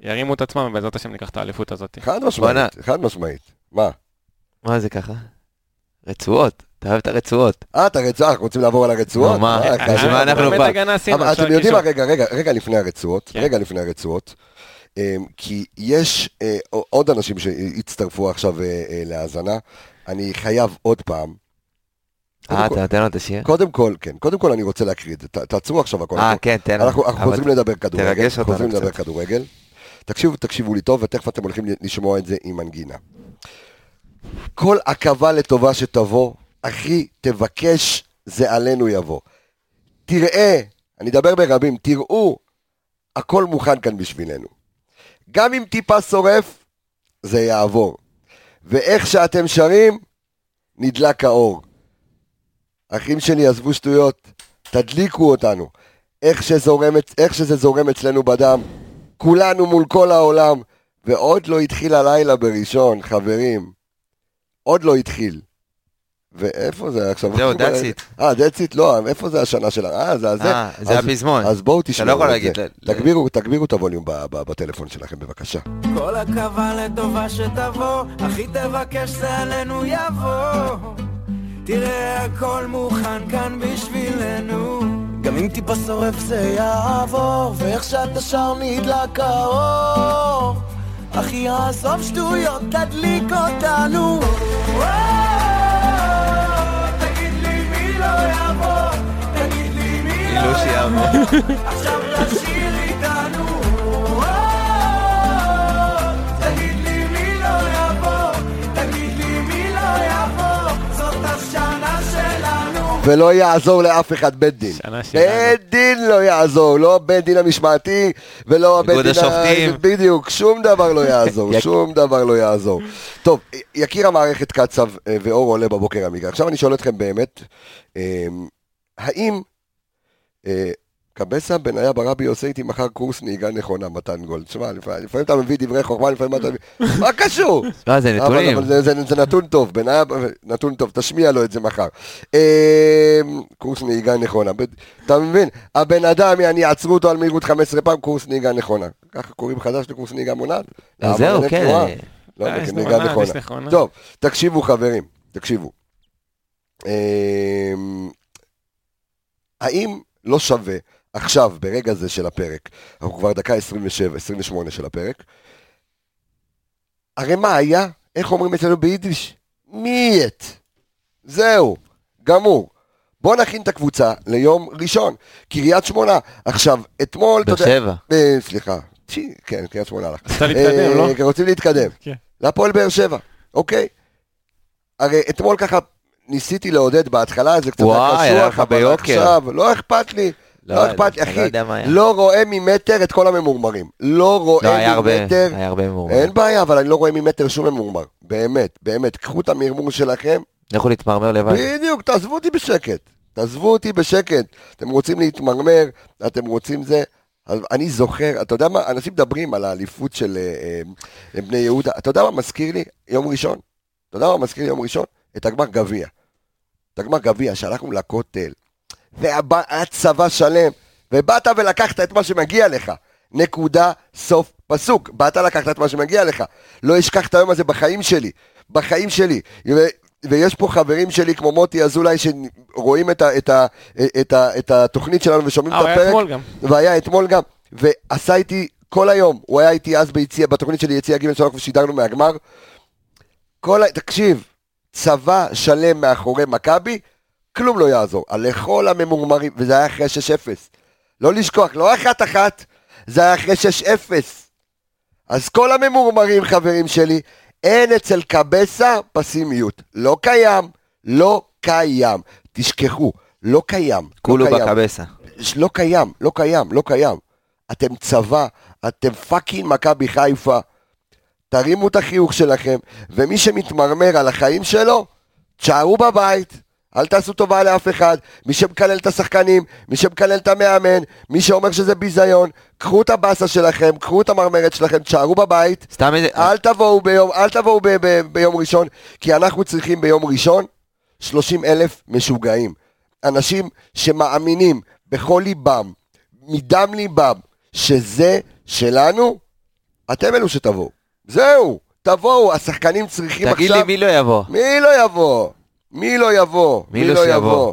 ירימו את עצמם, ובעזרת השם ניקח את האליפות הזאת. חד משמעית. חד משמעית. מה? מה זה ככה? רצועות. אתה אוהב את הרצועות. אה, אתה רצועה, אנחנו רוצים לעבור על הרצועות? מה? אה, אז מה אנחנו? הגנה עשינו, אבל אפשר אתם יודעים מה. רגע, רגע, רגע לפני הרצועות, כן. רגע לפני הרצועות, כי יש אה, עוד אנשים שהצטרפו עכשיו אה, אה, להאזנה, אני חייב עוד פעם. אה, אתה נותן לו את השיר? קודם כל, כן, קודם כל אני רוצה להקריא את זה, תעצרו עכשיו הכל. אה, כן, תן לו. אנחנו חוזרים לדבר כדורגל, תרגש אותנו חוזרים לדבר קצת. כדורגל. תקשיבו, תקשיבו לי טוב, ותכף אתם הולכים לשמוע את זה עם מנגינה. כל עכבה לטובה שתבוא, אחי, תבקש, זה עלינו יבוא. תראה, אני אדבר ברבים, תראו, הכל מוכן כאן בשבילנו. גם אם טיפה שורף, זה יעבור. ואיך שאתם שרים, נדלק האור. אחים שלי, עזבו שטויות, תדליקו אותנו. איך, שזורם, איך שזה זורם אצלנו בדם, כולנו מול כל העולם, ועוד לא התחיל הלילה בראשון, חברים. עוד לא התחיל. ואיפה זה עכשיו? זהו, that's it. אה, that's it? לא, איפה זה השנה שלה? אה, זה הזה. אה, זה אז- הפזמון. אז בואו תשמעו לא יכול את. זה. תגבירו, תגבירו את הווליום בטלפון שלכם, בבקשה. כל עכבה לטובה שתבוא, הכי תבקש זה עלינו יבוא. תראה הכל מוכן כאן בשבילנו. גם אם טיפה שורף זה יעבור, ואיך שאתה שר נדלק האור. אחי עזוב שטויות, תדליק אותנו. תגיד לי מי ולא יעזור לאף אחד בית דין. בית דין לא יעזור, לא בית דין המשמעתי ולא הבית איגוד דין... ה- השופטים. בדיוק, שום דבר לא יעזור, שום דבר לא יעזור. טוב, יקיר המערכת קצב אה, ואור עולה בבוקר המגרש. עכשיו אני שואל אתכם באמת, אה, האם אה, קבסה בניה ברבי עושה איתי מחר קורס נהיגה נכונה, מתן גולד? תשמע, לפעמים אתה מביא דברי חוכמה, לפעמים אתה מביא... מה קשור? לא, זה נתונים. אבל זה, זה, זה נתון טוב, בניה, נתון טוב, תשמיע לו את זה מחר. אה, קורס נהיגה נכונה, אתה מבין? הבן אדם, אני עצרו אותו על מהירות 15 פעם, קורס נהיגה נכונה. ככה קוראים חדש לקורס נהיגה מונעת? זהו, כן. לא, אה, יש נהיגה נכונה. טוב, תקשיבו חברים, תקשיבו. אה, האם לא שווה עכשיו, ברגע זה של הפרק, אנחנו כבר דקה 27, 28 של הפרק, הרי מה היה? איך אומרים אצלנו ביידיש? מיית. זהו, גמור. בוא נכין את הקבוצה ליום ראשון. קריית שמונה. עכשיו, אתמול, באר שבע. אה, סליחה. צ'י, כן, קריית שמונה הלך. רצית להתקדם, לא? אה, רוצים להתקדם. כן. להפועל באר שבע, אוקיי? הרי אתמול ככה ניסיתי לעודד בהתחלה, זה קצת היה קשוח, לך אבל ביוקר. עכשיו, לא אכפת לי. לא אכפת לי, אתה אחי. לא. לא רואה ממטר את כל הממורמרים. לא לא, רואה הרבה, ממטר. היה הרבה ממורמר. אין בעיה, אבל אני לא רואה ממטר שום ממורמר. באמת, באמת. קחו את המרמור שלכם. לכו להתמרמר לבד. בדיוק, תעזבו אותי בשקט. תעזבו אותי בשקט. אתם רוצים להתמרמר, אתם רוצים זה. אז אני זוכר, אתה יודע מה, אנשים מדברים על האליפות של אה, אה, בני יהודה. אתה יודע מה מזכיר לי? יום ראשון. אתה יודע מה מזכיר לי יום ראשון? את הגמר גביע. את הגמר גביע, שהלכנו לכותל, והיה צבא שלם, ובאת ולקחת את מה שמגיע לך. נקודה, סוף, פסוק. באת לקחת את מה שמגיע לך. לא אשכח את היום הזה בחיים שלי. בחיים שלי. ו- ויש פה חברים שלי כמו מוטי אזולאי שרואים את, ה, את, ה, את, ה, את התוכנית שלנו ושומעים אה, את הוא היה הפרק. אתמול גם. והיה אתמול גם, ועשה איתי כל היום, הוא היה איתי אז ביציע, בתוכנית שלי יציע ג' שלנו ושידרנו מהגמר. כל ה... תקשיב, צבא שלם מאחורי מכבי, כלום לא יעזור. לכל הממורמרים, וזה היה אחרי 6-0. לא לשכוח, לא אחת-אחת, זה היה אחרי 6-0. אז כל הממורמרים, חברים שלי, אין אצל קבסה פסימיות. לא קיים, לא קיים. תשכחו, לא קיים. כולו לא. בקבסה. לא קיים, לא קיים, לא קיים. אתם צבא, אתם fucking מכבי חיפה. תרימו את החיוך שלכם, ומי שמתמרמר על החיים שלו, תשארו בבית. אל תעשו טובה לאף אחד, מי שמקלל את השחקנים, מי שמקלל את המאמן, מי שאומר שזה ביזיון, קחו את הבאסה שלכם, קחו את המרמרת שלכם, תשארו בבית, סתם איזה... אל תבואו ביום, אל תבואו ב- ב- ביום ראשון, כי אנחנו צריכים ביום ראשון 30 אלף משוגעים. אנשים שמאמינים בכל ליבם, מדם ליבם, שזה שלנו, אתם אלו שתבואו. זהו, תבואו, השחקנים צריכים תגיד עכשיו... לי מי לא יבוא. מי לא יבוא? מי לא יבוא? מי לא שיבוא?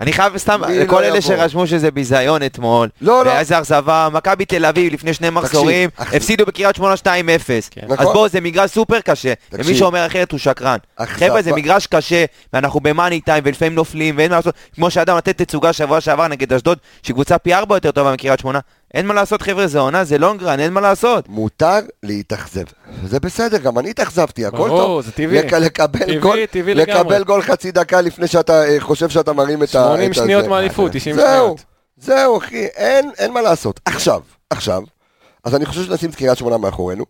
אני חייב סתם, מי לכל לא אלה יבוא? שרשמו שזה ביזיון אתמול, לא, לא. ואיזה אכזבה, מכבי תל אביב לפני שני מחזורים, הפסידו בקריית שמונה 2-0. אז נכון. בואו, זה מגרש סופר קשה, ומי תקשיב. שאומר אחרת הוא שקרן. חבר'ה, זה מגרש קשה, ואנחנו במאני טיים, ולפעמים נופלים, ואין מה לעשות. כמו שאדם נתן תצוגה שבוע שעבר נגד אשדוד, שהיא קבוצה פי ארבע יותר טובה מקריית שמונה, אין מה לעשות חבר'ה, זה עונה, זה לונגרן, אין מה לעשות. מותר להתאכזב. זה בסדר, גם אני התאכזבתי, הכל ברור, טוב. זה טבעי. לק- לקבל טבעי, גול, טבעי לקבל. גול חצי דקה לפני שאתה אה, חושב שאתה מרים את ה... 80 את שניות. מאליפות, 90 זהו, שניות. זהו, אחי, אין, אין מה לעשות. עכשיו, עכשיו, אז אני חושב שנשים את קריית שמונה מאחורינו,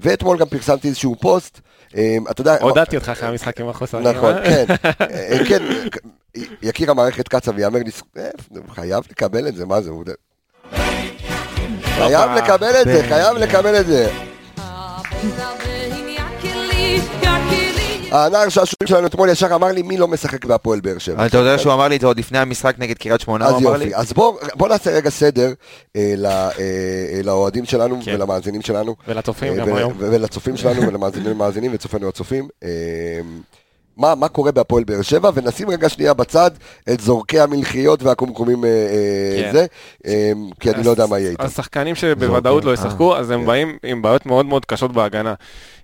ואתמול גם פרסמתי איזשהו פוסט, אה, אתה יודע... עודדתי אותך אחרי המשחק עם החוסרים. נכון? כן, אה, כן, יכיר המערכת קצה ויאמר לי, אה, חייב לקבל את זה, מה זה, הוא... חייב לקבל את זה, חייב לקבל את זה. הנער שעשועים שלנו אתמול ישר אמר לי מי לא משחק בהפועל באר שבע. אתה יודע שהוא אמר לי את זה עוד לפני המשחק נגד קריית שמונה, הוא אז אמר לי? יופי, אז בוא, בוא נעשה רגע סדר אה, אה, אה, לאוהדים שלנו כן. ולמאזינים שלנו. ולצופים גם היום. ולצופים שלנו ולמאזינים וצופינו הצופים. אה, מה, מה קורה בהפועל באר שבע, ונשים רגע שנייה בצד את זורקי המלחיות והקומקומים אה, אה, כן. זה, אה, כי אני לא יודע מה יהיה איתם. השחקנים שבוודאות לא אה, ישחקו, אז הם כן. באים עם בעיות מאוד מאוד קשות בהגנה.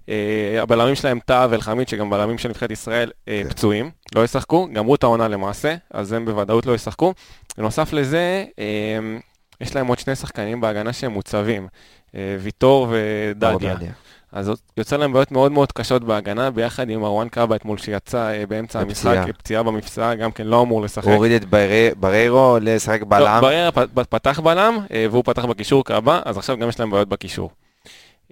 אה, הבלמים שלהם טאה ואלחמיד, שגם בלמים של נבחרת ישראל, אה, כן. פצועים, לא ישחקו, גמרו את העונה למעשה, אז הם בוודאות לא ישחקו. בנוסף לזה, אה, יש להם עוד שני שחקנים בהגנה שהם מוצבים, אה, ויטור ודדיה. אז יוצא להם בעיות מאוד מאוד קשות בהגנה, ביחד עם מרואן קאבה אתמול שיצא אה, באמצע. המשחק, פציעה במפסע, גם כן לא אמור לשחק. הוא הוריד את ברי- בריירו לשחק בלם. לא, בריירה פ- פ- פתח בלם, אה, והוא פתח בקישור קאבה, אז עכשיו גם יש להם בעיות בקישור.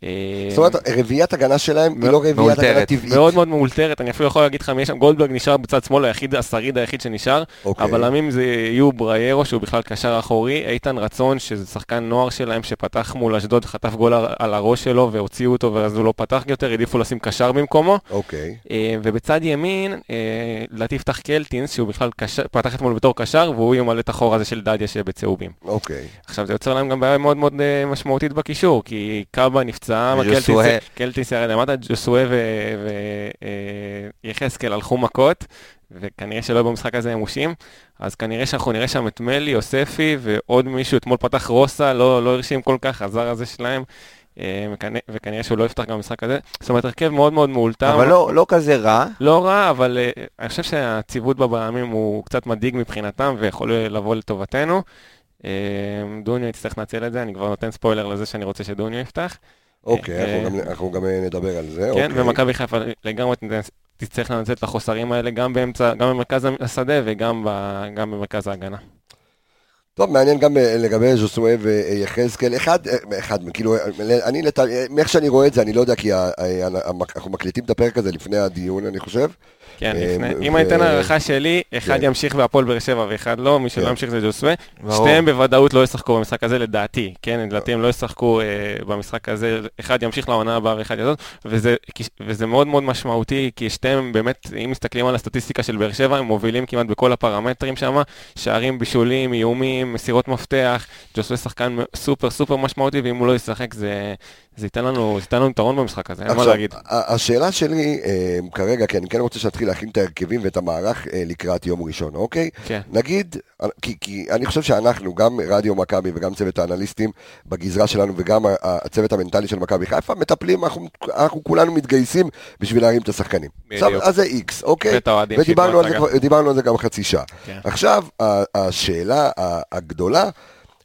אה, זאת אומרת, רביעיית הגנה שלהם היא לא רביעיית. הגנה טבעית. מאוד מאוד מאולתרת, אני אפילו יכול להגיד לך מי יש שם, גולדברג נשאר בצד שמאל, היחיד, השריד היחיד שנשאר. אוקיי. הבלמים זה יהיו בריירו, שהוא בכלל קשר אחורי, איתן רצון, שזה שחקן נוער שלהם, שפתח מול אשדוד, חטף גול על- הראש שלו והוציאו אותו, ואז הוא לא פתח יותר, העדיפו לשים קשר במקומו. אוקיי. אה, ובצד ימין, אה, לדעתי יפתח קלטינס, שהוא בכלל פתח אתמול בתור קשר, והוא ימלא את החור הזה של דדיה שבצהובים. אוקיי. עכשיו זה יוצר להם גם בעיה מאוד מאוד משמעותית בקישור, כי קאבה נפצע, קלטיס- קלטיס ירד למטה, ג'וסואה ויחזקאל הלכו מכות, וכנראה שלא במשחק הזה הם מושים, אז כנראה שאנחנו נראה שם את מלי, יוספי ועוד מישהו, אתמול פתח רוסה, לא, לא הרשים כל כך, הזר הזה שלהם. אה, וכנראה, שהוא לא יפתח גם במשחק הזה. זאת אומרת, הרכב מאוד מאוד מאולתר. אבל לא לא כזה רע. לא רע, אבל uh, אני חושב שהציוות בבלמים הוא קצת מדאיג מבחינתם ויכול לבוא לטובתנו. דוניו יצטרך לנצל את זה, אני כבר נותן ספוילר לזה שאני רוצה שדוניו יפתח. אוקיי, אה, אנחנו גם- אנחנו גם אה, נדבר על זה. כן, אוקיי. ומכבי חיפה לגמרי תצטרך לנצל את החוסרים האלה גם באמצע, גם במרכז השדה וגם ב, גם במרכז ההגנה. טוב, מעניין גם אה, לגבי ז'וסואה ויחזקאל. אחד, אה, אחד, כאילו, אה, אני, אה, מאיך שאני רואה את זה, אני לא יודע, כי אנחנו מקליטים את הפרק הזה לפני הדיון, אני חושב. כן, אה, לפני, אם אני אתן הערכה שלי, אחד כן. ימשיך בהפועל באר שבע ואחד לא, מי שלא כן. ימשיך זה ג'וסווה. שניהם בוודאות לא ישחקו במשחק הזה לדעתי, כן, לדעתי הם לא ישחקו אה, במשחק הזה, אחד ימשיך לעונה הבאה ואחד יעזוב, וזה, מאוד מאוד משמעותי, כי שניהם באמת, אם מסתכלים על הסטטיסטיקה של באר שבע, הם מובילים כמעט בכל הפרמטרים שם, שערים, בישולים, איומים, מסירות מפתח, ג'וסווה שחקן סופר סופר משמעותי, ואם הוא לא ישחק זה, זה ייתן לנו, זה ייתן לנו יתרון במשחק הזה, אין מה להגיד. השאלה שלי אה, כרגע, כי אני כן רוצה שנתחיל להכין את ההרכבים ואת המערך אה, לקראת יום ראשון, אוקיי? כן. נגיד, כי, כי אני חושב שאנחנו, גם רדיו מכבי וגם צוות האנליסטים בגזרה שלנו וגם הצוות המנטלי של מכבי חיפה, מטפלים, אנחנו, אנחנו כולנו מתגייסים בשביל להרים את השחקנים. בדיוק. עכשיו, אז זה איקס, אוקיי? ודיברנו על, זה, שהתנו כבר- דיברנו על זה גם חצי שעה. כן. עכשיו, השאלה הגדולה,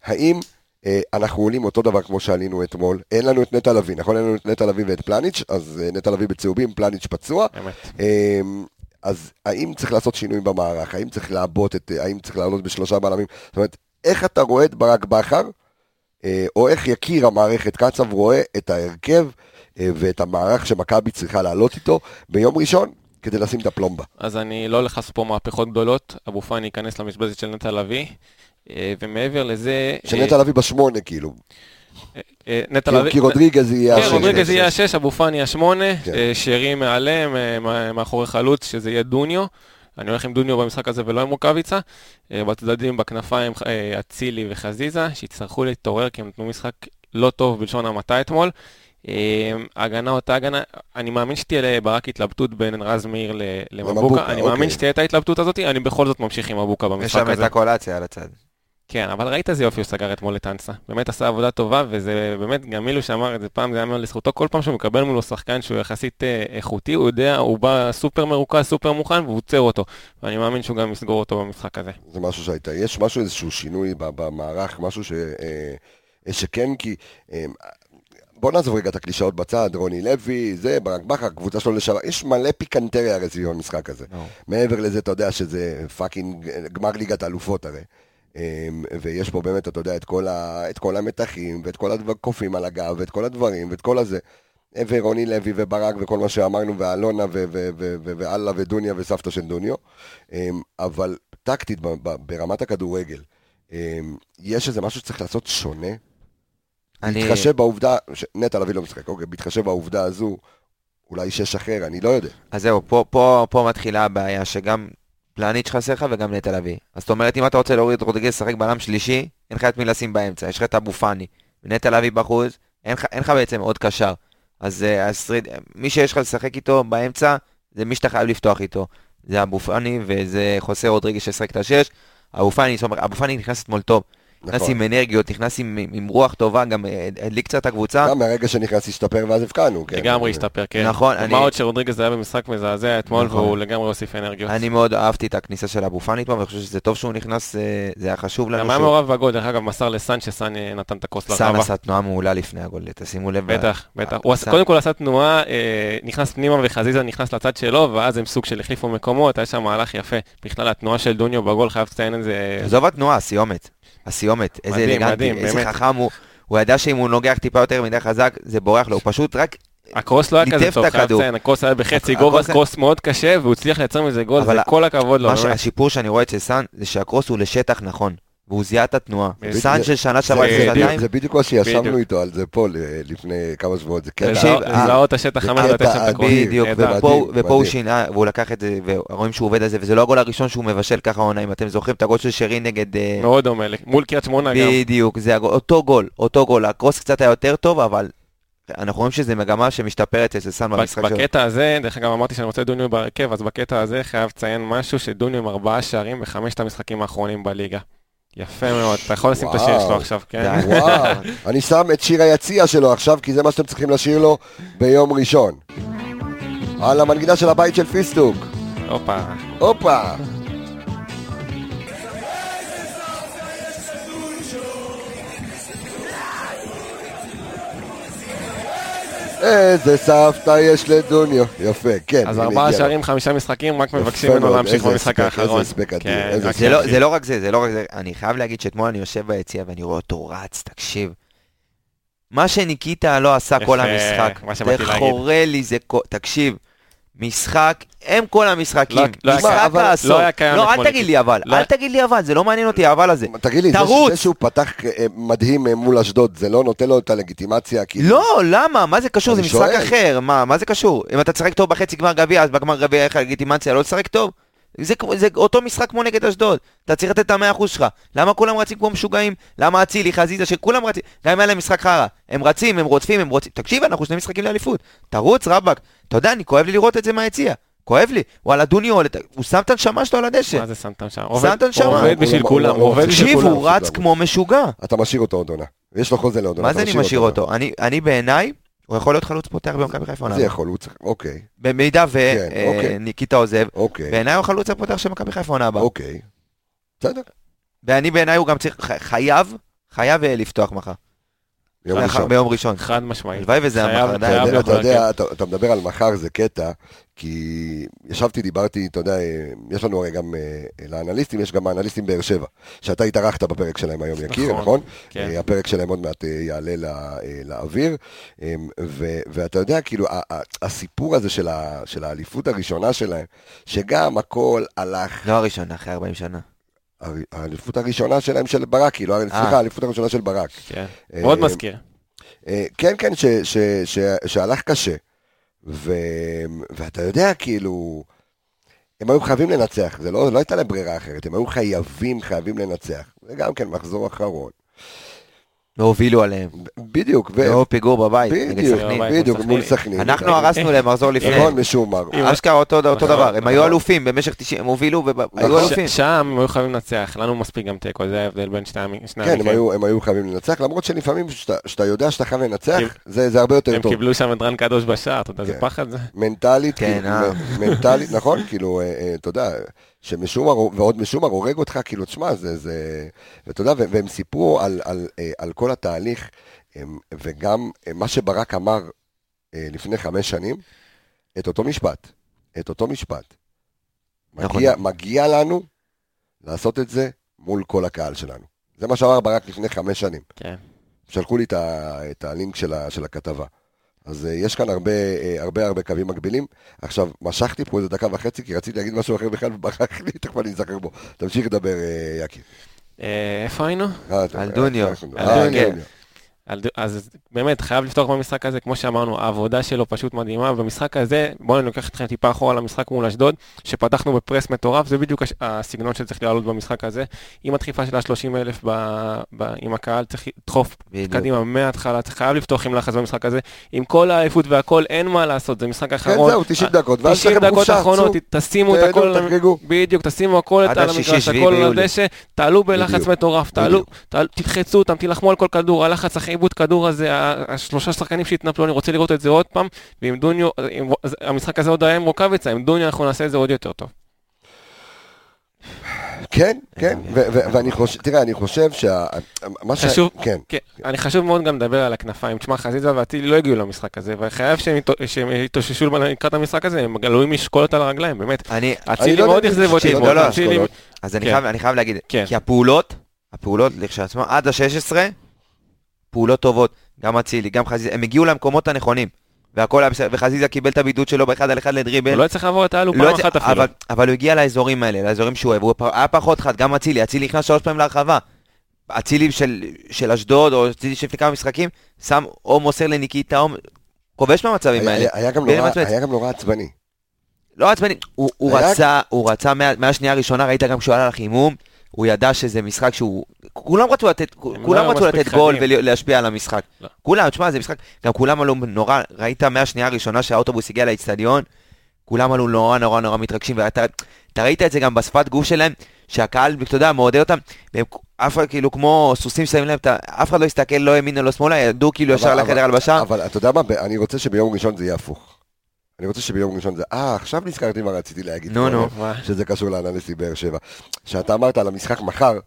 האם אה, אנחנו עולים אותו דבר כמו שעלינו אתמול, אין לנו את נטע לביא, נכון? אין לנו את נטע לביא ואת פלניץ', אז אה, נטע לביא בצהובים, פלניץ' פצוע. אמת. אז האם צריך לעשות שינוי במערך? האם צריך לעבות את, האם צריך לעלות בשלושה בלמים? זאת אומרת, איך אתה רואה את ברק בכר, אה, או איך יקיר המערכת קצב רואה את ההרכב אה, ואת המערך שמכבי צריכה לעלות איתו ביום ראשון, כדי לשים את הפלומבה. אז אני לא הולך לעשות פה מהפכות גדולות, אבו פאני ייכנס למשבצת של נטע לביא, אה, ומעבר לזה... שנטע לביא בשמונה, כאילו. אה, אה, נטע לביא... כי רודריגז יהיה כן, השש. רודריגז יהיה השש, אבו פאני השמונה, כן. אה, שרי מעליהם, מאחורי חלוץ, שזה יהיה דוניו. אני הולך עם דוניו במשחק הזה ולא עם רוקאביצה. בצדדים, בכנפיים, אצילי וחזיזה, שיצטרכו להתעורר כי הם נתנו משחק לא טוב בלשון המעטה אתמול. הגנה אותה הגנה, אני מאמין שתהיה לברק התלבטות בין רז מאיר למבוקה, למבוקה, אני מאמין אוקיי. שתהיה את ההתלבטות הזאת, אני בכל זאת ממשיך עם מבוקה יש במשחק שם את הזה. הקולציה על הצד. כן, אבל ראית איזה יופי הוא סגר אתמול את אנסה. באמת עשה עבודה טובה, וזה באמת, גם מילוש שאמר את זה פעם, זה היה מאוד לזכותו. כל פעם שהוא מקבל מולו שחקן שהוא יחסית אה, איכותי, הוא יודע, הוא בא סופר מרוכז, סופר מוכן, והוא עוצר אותו. ואני מאמין שהוא גם יסגור אותו במשחק הזה. זה משהו שהייתה, יש משהו, איזשהו שינוי ב- במערך, משהו ש, אה, שכן, כי... אה, בוא נעזוב רגע את הקלישאות בצד, רוני לוי, זה, ברק בכר, קבוצה שלו לשעבר, יש מלא פיקנטריה הרי סביב המשחק הזה. נו. מעבר לזה, אתה יודע שזה fucking גמר ליגת האלופות הרי. אמ, ויש פה באמת, אתה יודע, את כל, ה, את כל המתחים, ואת כל הקופים על הגב, ואת כל הדברים, ואת כל הזה. ורוני לוי וברק וכל מה שאמרנו, ואלונה ואללה ודוניה וסבתא של דוניו. אמ, אבל טקטית, ברמת הכדורגל, אמ, יש איזה משהו שצריך לעשות שונה? אני... בהתחשב בעובדה, ש- נטע לביא לא משחק, אוקיי, בהתחשב בעובדה הזו, אולי שש אחר, אני לא יודע. אז זהו, פה, פה, פה מתחילה הבעיה שגם פלניץ' חסר לך וגם נטע לביא. אז זאת אומרת, אם אתה רוצה להוריד את רודריגז לשחק בלם שלישי, אין לך את מי לשים באמצע, יש לך את אבו פאני. ונטע לביא בחוץ, אין לך, בעצם עוד קשר. אז, אה, אז שריד- מי שיש לך לשחק איתו באמצע, זה מי שאתה חייב לפתוח איתו. זה אבו פאני וזה חוסה רודריגז שישחק את השש. אבו פאני, זאת אומרת, אבו פאני נכנס אתמול טוב. נכנס נכון. עם אנרגיות, נכנס עם, עם רוח טובה, גם אה, הדליק קצת את הקבוצה. גם מהרגע שנכנס השתפר ואז הבקענו, כן. לגמרי השתפר, כן. נכון, אני- מה עוד שרודריגז היה במשחק מזעזע אתמול, נכון. והוא לגמרי הוסיף אנרגיות. אני מאוד אהבתי את הכניסה של אבו פאני אתמול, ואני חושב שזה טוב שהוא נכנס, אה, זה היה חשוב לנו. גם היה מעורב בגול, דרך אגב, מסר לסאן, שסאן אה, נתן את הכוס סאן לרחבה. עשה תנועה מעולה לפני הגול, תשימו לב. בטח, בטח. הוא. קודם כל עשה תנועה, נכנס פנימה וחזיזה נכנס לצד שלו, ואז הם סוג של החליפו מקומות, היה שם מהלך יפה. בכלל, התנועה של דוניו בגול, חייב לציין את זה. עזוב התנועה, הסיומת. הסיומת, איזה אלגנטי, איזה באמת. חכם הוא. הוא ידע שאם הוא נוגח טיפה יותר מדי חזק, זה בורח לו, הוא פשוט רק... הקרוס לא היה כזה טוב, חייב. לציין, הקרוס היה בחצי גובה, קרוס מאוד קשה, והוא הצליח לייצר מזה גול, זה כל הכבוד לו, מה באמת. שהשיפור שאני רואה אצל סאן, זה שהקרוס הוא לשטח נכון. והוא זיהה את התנועה. של שנה זה- שעברה זה- שנתיים, זה בדיוק מה שישבנו. איתו על זה פה לפני כמה שבועות, זה קטע. לזהות- את השטח קטע ולתת שם את. אדיר. בדיוק. ופה, הוא. שינה, והוא לקח את זה, ורואים שהוא עובד על זה, וזה לא הגול הראשון שהוא מבשל ככה העונה, אם אתם זוכרים את הגול של שרי נגד... אה, מאוד דומה, מול קריית שמונה גם. בדיוק, זה אותו גול, אותו גול, הקרוס קצת היה יותר טוב, אבל אנחנו רואים שזו מגמה שמשתפרת אצל סאן במשחק שלו. בקטע הזה, דרך אגב אמרתי שאני רוצה דוניו בהרכב, אז בקטע הזה חייב לציין משהו שדוניו עם ארבעה שערים בחמשת המשחקים האחרונים בליגה. יפה מאוד, אתה יכול לשים את השיר. שלו עכשיו, כן? וואו, אני שם את שיר היציע שלו עכשיו, כי זה מה שאתם צריכים לשיר לו ביום ראשון. על המנגינה של הבית של פיסטוק. הופה. הופה. איזה סבתא יש לדוניו. יפה, כן. אז ארבעה. שערים, חמישה משחקים, רק מבקשים ממנו להמשיך במשחק האחרון. איזה הספק אדיר, כן, זה לא. זה לא רק זה, זה לא רק זה. אני חייב להגיד שאתמול אני יושב ביציע ואני רואה אותו רץ, תקשיב. מה שניקיטה לא עשה כל המשחק, זה. חורה לי, זה... תקשיב, משחק, הם כל המשחקים, לא- לא משחק אבל- העשור. לא היה קיים לא, אל תגיד לי אבל, לא- אל תגיד לי אבל, זה לא מעניין אותי האבל הזה. תגיד לי, זה- תרוץ. זה שהוא פתח אה, מדהים אה, מול אשדוד, זה לא נותן לו את הלגיטימציה? כאילו? לא, למה? מה זה קשור? זה משחק שואל. אחר, מה מה זה קשור? אם אתה תשחק טוב בחצי גמר גביע, אז בגמר גביע אין לך לגיטימציה לא לשחק טוב? זה, זה אותו משחק כמו נגד אשדוד, אתה צריך לתת את המאה אחוז שלך. למה כולם רצים כמו משוגעים? למה אצילי, חזיזה, שכולם רצים? גם אם היה להם משחק חרא. הם רצים, הם רודפים, הם רוצים. תקשיב, אנחנו שני משחקים לאליפות. תרוץ, רבאק. אתה יודע, אני כואב לי לראות את זה מהיציע. כואב לי. וואלה, דוניו, עולה- הוא שם את הנשמה שלו על הדשא. מה זה שם? שם את הנשמה. הוא עובד בשביל כולם, הוא- עובד בשביל תקשיב, כולם. הוא רץ כמו משוגע. אתה משאיר אותו עוד עונה. יש לו חוזה לעוד עונה. מה זה אני משאיר אותו? אני- אני בעיניי, הוא יכול להיות חלוץ פותח במכבי חיפה. זה. יכול, הוא צריך, אוקיי, במידה כן, אוקיי. וניקיטה עוזב, אוקיי, בעיניי הוא החלוץ הפותח של מכבי חיפה עונה הבאה. אוקיי. בסדר, ואני בעיניי הוא גם צריך, חייב, חייב אה, לפתוח מחר. יום מחר ראשון. ביום ראשון. חד משמעית. הלוואי וזה היה מחר, אתה יודע, אתה מדבר על מחר זה קטע, כי ישבתי, דיברתי, אתה יודע, אה, יש לנו הרי גם, אה, לאנליסטים, יש גם אנליסטים באר שבע, שאתה התארחת בפרק שלהם היום, יקיר, נכון, נכון? כן. אה, הפרק שלהם עוד מעט אה, יעלה לא- אה, לאוויר, אה, ו- ואתה יודע, כאילו, הסיפור הזה של ה- של האליפות הראשונה שלהם, שגם הכל הלך, לא הראשונה, אחרי 40 שנה. האליפות הראשונה שלהם של ברק, כאילו, סליחה, האליפות הראשונה של ברק. כן. אה, מאוד מזכיר. אה, כן, כן, ש, ש, ש, שהלך קשה. ו, ואתה יודע, כאילו, הם היו חייבים לנצח, זה לא, לא הייתה להם ברירה אחרת, הם היו חייבים, חייבים לנצח. וגם כן, מחזור אחרון. לא הובילו עליהם. בדיוק. לא פיגור בבית. נגד בדיוק, סכנין. בדיוק, מול סכנין. אנחנו הרסנו להם מחזור לפני. נכון, משומר. אשכרה אותו נכון, דבר, הם נכון. היו אלופים במשך 90, הם הובילו והיו נכון. אלופים. שם הם היו חייבים לנצח, לנו מספיק גם תיקו, זה ההבדל בין שני כן, הם המקרים. היו, הם היו חייבים לנצח, למרות שלפעמים שאתה, שאתה יודע שאתה חייב לנצח, זה, זה הרבה יותר הם טוב. קיבלו שם את רן קדוש בשער, אתה יודע, כן. זה פחד זה. מנטלית, כן, כאילו, אה. נכון? כאילו, אה, אה, אתה יודע, שמשומר, ועוד משומר הורג אותך, כאילו, תשמע, זה, זה, ואתה יודע, והם סיפרו על, על, אה, על כל התהליך, וגם אה, מה שברק אמר אה, לפני חמש שנים, את אותו משפט, את אותו משפט. נכון. מגיע, מגיע לנו לעשות את זה מול כל הקהל שלנו. זה מה שאמר ברק לפני חמש שנים. כן. שלחו לי את, ה, את הלינק של, ה, של הכתבה. אז uh, יש כאן הרבה, uh, הרבה הרבה קווים מקבילים. עכשיו, משכתי פה איזה דקה וחצי, כי רציתי להגיד משהו אחר בכלל, וברח לי, תכף אני אזכר בו. תמשיך לדבר, uh, יקי. אה, איפה היינו? אה, אתה- על דוניו. אז באמת, חייב לפתוח במשחק הזה, כמו שאמרנו, העבודה שלו פשוט מדהימה, במשחק הזה, בואו אני לוקח אתכם טיפה אחורה למשחק מול אשדוד, שפתחנו בפרס מטורף, זה בדיוק הסגנון שצריך לעלות במשחק הזה, עם הדחיפה של ה-30 אלף עם הקהל, צריך לדחוף. קדימה מההתחלה, צריך חייב לפתוח עם לחץ במשחק הזה, עם כל העייפות והכל, אין מה לעשות, זה משחק כן, אחרון. זהו, 90 דקות, ואז יש 90 לכם דקות אחרונות, תשימו את הכל. בדיוק, תשימו הכל על המגרש, הכל. הדשא, תעלו בלחץ. מטורף, תדחצו אותם, תילחמו על כל כדור, הלחץ עיבוד כדור הזה, השלושה שחקנים שהתנפלו, אני רוצה לראות את זה עוד פעם, ועם דוניו, עם- המשחק הזה עוד היה עם רוקאביצה, עם דוניו אנחנו נעשה את זה עוד יותר טוב. כן, כן, ואני חושב, תראה, אני חושב שה... מה ש... חשוב, כן, כן, אני חשוב מאוד גם לדבר על הכנפיים, תשמע, חזיזה ואצילי לא הגיעו למשחק הזה, וחייב שהם יתאוששו לקראת המשחק הזה, הם עלולים לשקולות על הרגליים, באמת. אני, אצילי לא מאוד יודע אם אכזב אותי, לא, לא. אז אני כן. חייב, אני חייב להגיד, כן. כי הפעולות, הפעולות לכשעצמן, עד ה-16, פעולות טובות, גם אצילי, גם חזיזה, הם הגיעו למקומות הנכונים, והכל היה בסדר, וחזיזה קיבל את הבידוד שלו באחד על אחד לדריבל. הוא לא צריך לעבור את האלו לא פעם אחת אפילו. אבל, אבל הוא הגיע לאזורים האלה, לאזורים שהוא אוהב, הוא היה פחות חד, גם אצילי, אצילי נכנס שלוש פעמים להרחבה. אצילי של, של אשדוד, או אצילי שלפני כמה משחקים, שם או מוסר לניקיטה, או... כובש מהמצבים האלה. היה- גם נורא- גם נורא עצבני. לא עצבני, הוא, הוא היה- רצה, הוא רצה מה, מהשנייה הראשונה, ראית גם כשהוא עלה לחימום, הוא ידע שזה משחק שהוא... כולם רצו לתת, הם כולם לא רצו לתת גול. ולהשפיע על המשחק. לא. כולם, תשמע, זה משחק, גם כולם עלו נורא, ראית מהשנייה הראשונה שהאוטובוס הגיע לאצטדיון, כולם עלו נורא נורא נורא מתרגשים, ואתה אתה ראית את זה גם בשפת גוף שלהם, שהקהל, אתה יודע, מעודד אותם, והם אף אחד כאילו כמו סוסים שמים להם, אף אחד לא הסתכל לא ימינה לא שמאלה, ידעו כאילו ישר לחדר הלבשה. אבל אתה יודע מה, אני רוצה שביום ראשון זה יהיה הפוך. אני רוצה שביום ראשון זה... אה, עכשיו נזכרתי מה רציתי להגיד. נו, נו. מה? שזה קשור לאנליסטי באר שבע. שאתה אמרת על המשחק מחר,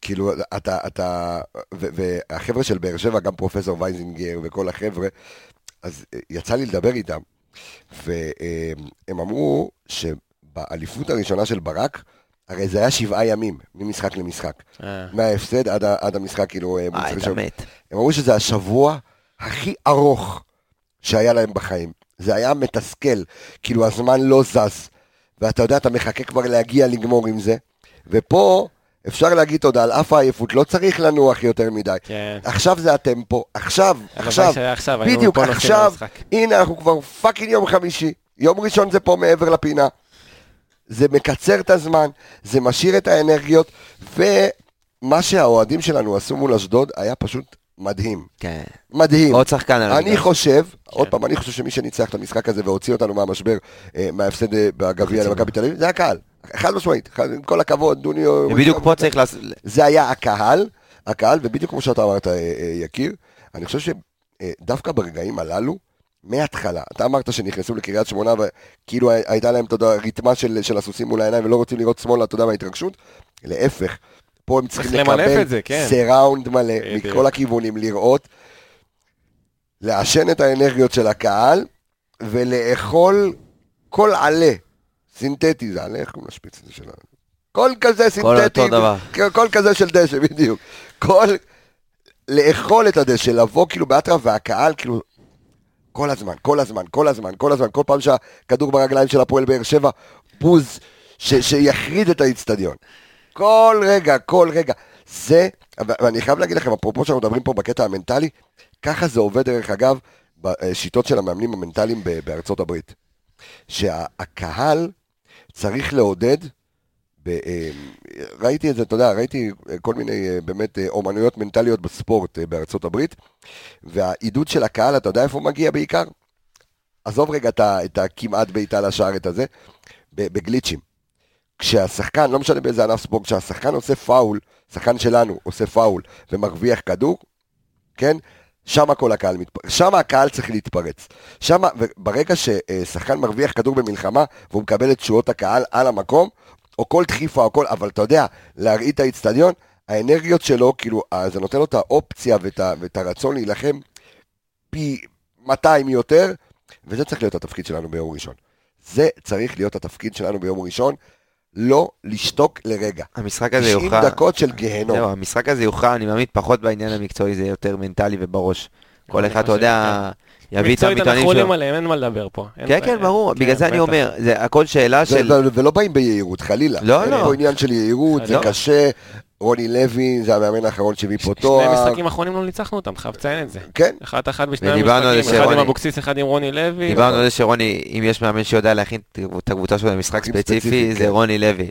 כאילו, אתה, אתה, והחבר'ה של באר שבע, גם פרופסור וייזינגר וכל החבר'ה, אז אה, יצא לי לדבר איתם, והם אמרו שבאליפות הראשונה של ברק, הרי זה היה שבעה ימים, ממשחק למשחק. אה, מההפסד עד, עד המשחק, כאילו, אה, מול אה. מת. הם אמרו שזה השבוע הכי ארוך שהיה להם בחיים. זה היה מתסכל, כאילו הזמן לא זז. ואתה יודע, אתה מחכה כבר להגיע לגמור עם זה. ופה אפשר להגיד תודה, על אף העייפות, לא צריך לנוח יותר מדי. כן. עכשיו זה הטמפו, עכשיו, עכשיו, עכשיו, בדיוק, עכשיו. הנה אנחנו כבר פאקינג יום חמישי, יום ראשון זה פה מעבר לפינה. זה מקצר את הזמן, זה משאיר את האנרגיות, ומה שהאוהדים שלנו עשו מול אשדוד היה פשוט מדהים. כן. מדהים. עוד שחקן על אני. חושב, כן. עוד פעם, אני חושב שמי שניצח את המשחק הזה והוציא אותנו מהמשבר, אה, מההפסד אה, בגביע למכבי תל אביב, זה הקהל. חד משמעית, עם כל הכבוד, דוניו... ובדיוק פה צריך לעשות... זה היה הקהל, הקהל, ובדיוק כמו שאתה אמרת, אה, יקיר, אני חושב שדווקא ברגעים הללו, מההתחלה, אתה אמרת שנכנסו לקריית שמונה וכאילו הי- הייתה להם, אתה יודע, ריתמה של, של הסוסים מול העיניים ולא רוצים לראות שמאלה, אתה יודע, מההתרגשות, להפך, פה הם צריכים לקבל את זה, כן. סיראונד מלא. מכל הכיוונים, לראות, לעשן את האנרגיות של הקהל ולאכול כל עלה סינתטי, זה עלה, איך קוראים לשפיץ הזה שלנו? כל כזה סינתטי, דבר. כל כזה של דשא, בדיוק. כל, לאכול את הדשא, לבוא כאילו באטרף והקהל כאילו, כל הזמן, כל הזמן, כל הזמן, כל הזמן, כל פעם שהכדור ברגליים של הפועל באר שבע, בוז ש, שיחריד את האיצטדיון. כל רגע, כל רגע. זה, ואני חייב להגיד לכם, אפרופו שאנחנו מדברים פה בקטע המנטלי, ככה זה עובד דרך אגב בשיטות של המאמנים המנטליים בארצות הברית. שהקהל צריך לעודד, אה, ראיתי את זה, אתה יודע, ראיתי אה, כל מיני אה, באמת אומנויות מנטליות בספורט בארצות הברית, והעידוד של הקהל, אתה יודע איפה הוא מגיע בעיקר? עזוב רגע את הכמעט בעיטה לשער את הזה, בגליצ'ים. כשהשחקן, לא משנה באיזה ענף ספורט, כשהשחקן עושה פאול, שחקן שלנו עושה פאול ומרוויח כדור, כן? שם כל הקהל מתפרץ, שם הקהל צריך להתפרץ. שם, ברגע ששחקן מרוויח כדור במלחמה והוא מקבל את תשואות הקהל על המקום, או כל דחיפה או כל, אבל אתה יודע, להרעיד את האיצטדיון, האנרגיות שלו, כאילו, אה, זה נותן לו את האופציה ואת, ואת הרצון להילחם פי 200 יותר, וזה צריך להיות התפקיד שלנו ביום ראשון. זה צריך להיות התפקיד שלנו ביום ראשון, לא לשתוק לרגע. המשחק הזה 90 יוכל... דקות של גיהנום. זהו, המשחק הזה יוכל, אני מאמין, פחות בעניין המקצועי, זה יותר מנטלי ובראש. כל אחד, אתה יודע, יביא את מקצועית המטענים אנחנו עולים שלו. עליהם, אין מה לדבר פה. אין כן, כן, ברור, כן, בגלל זה אני. אומר, זה הכל שאלה של... ולא באים ביהירות, חלילה. לא, אין לא. פה עניין של יהירות, זה לא. קשה. רוני לוי, זה המאמן האחרון שהביא פה שני תואר. משחקים אחרונים לא ניצחנו אותם, חייב לציין את זה. כן, אחת אחת בשני המשחקים, זה אחד עם אבוקסיס, אחד עם רוני לוי. דיברנו על זה שרוני, אם יש מאמן שיודע להכין את הקבוצה שלו למשחק ספציפי, זה כן. רוני לוי,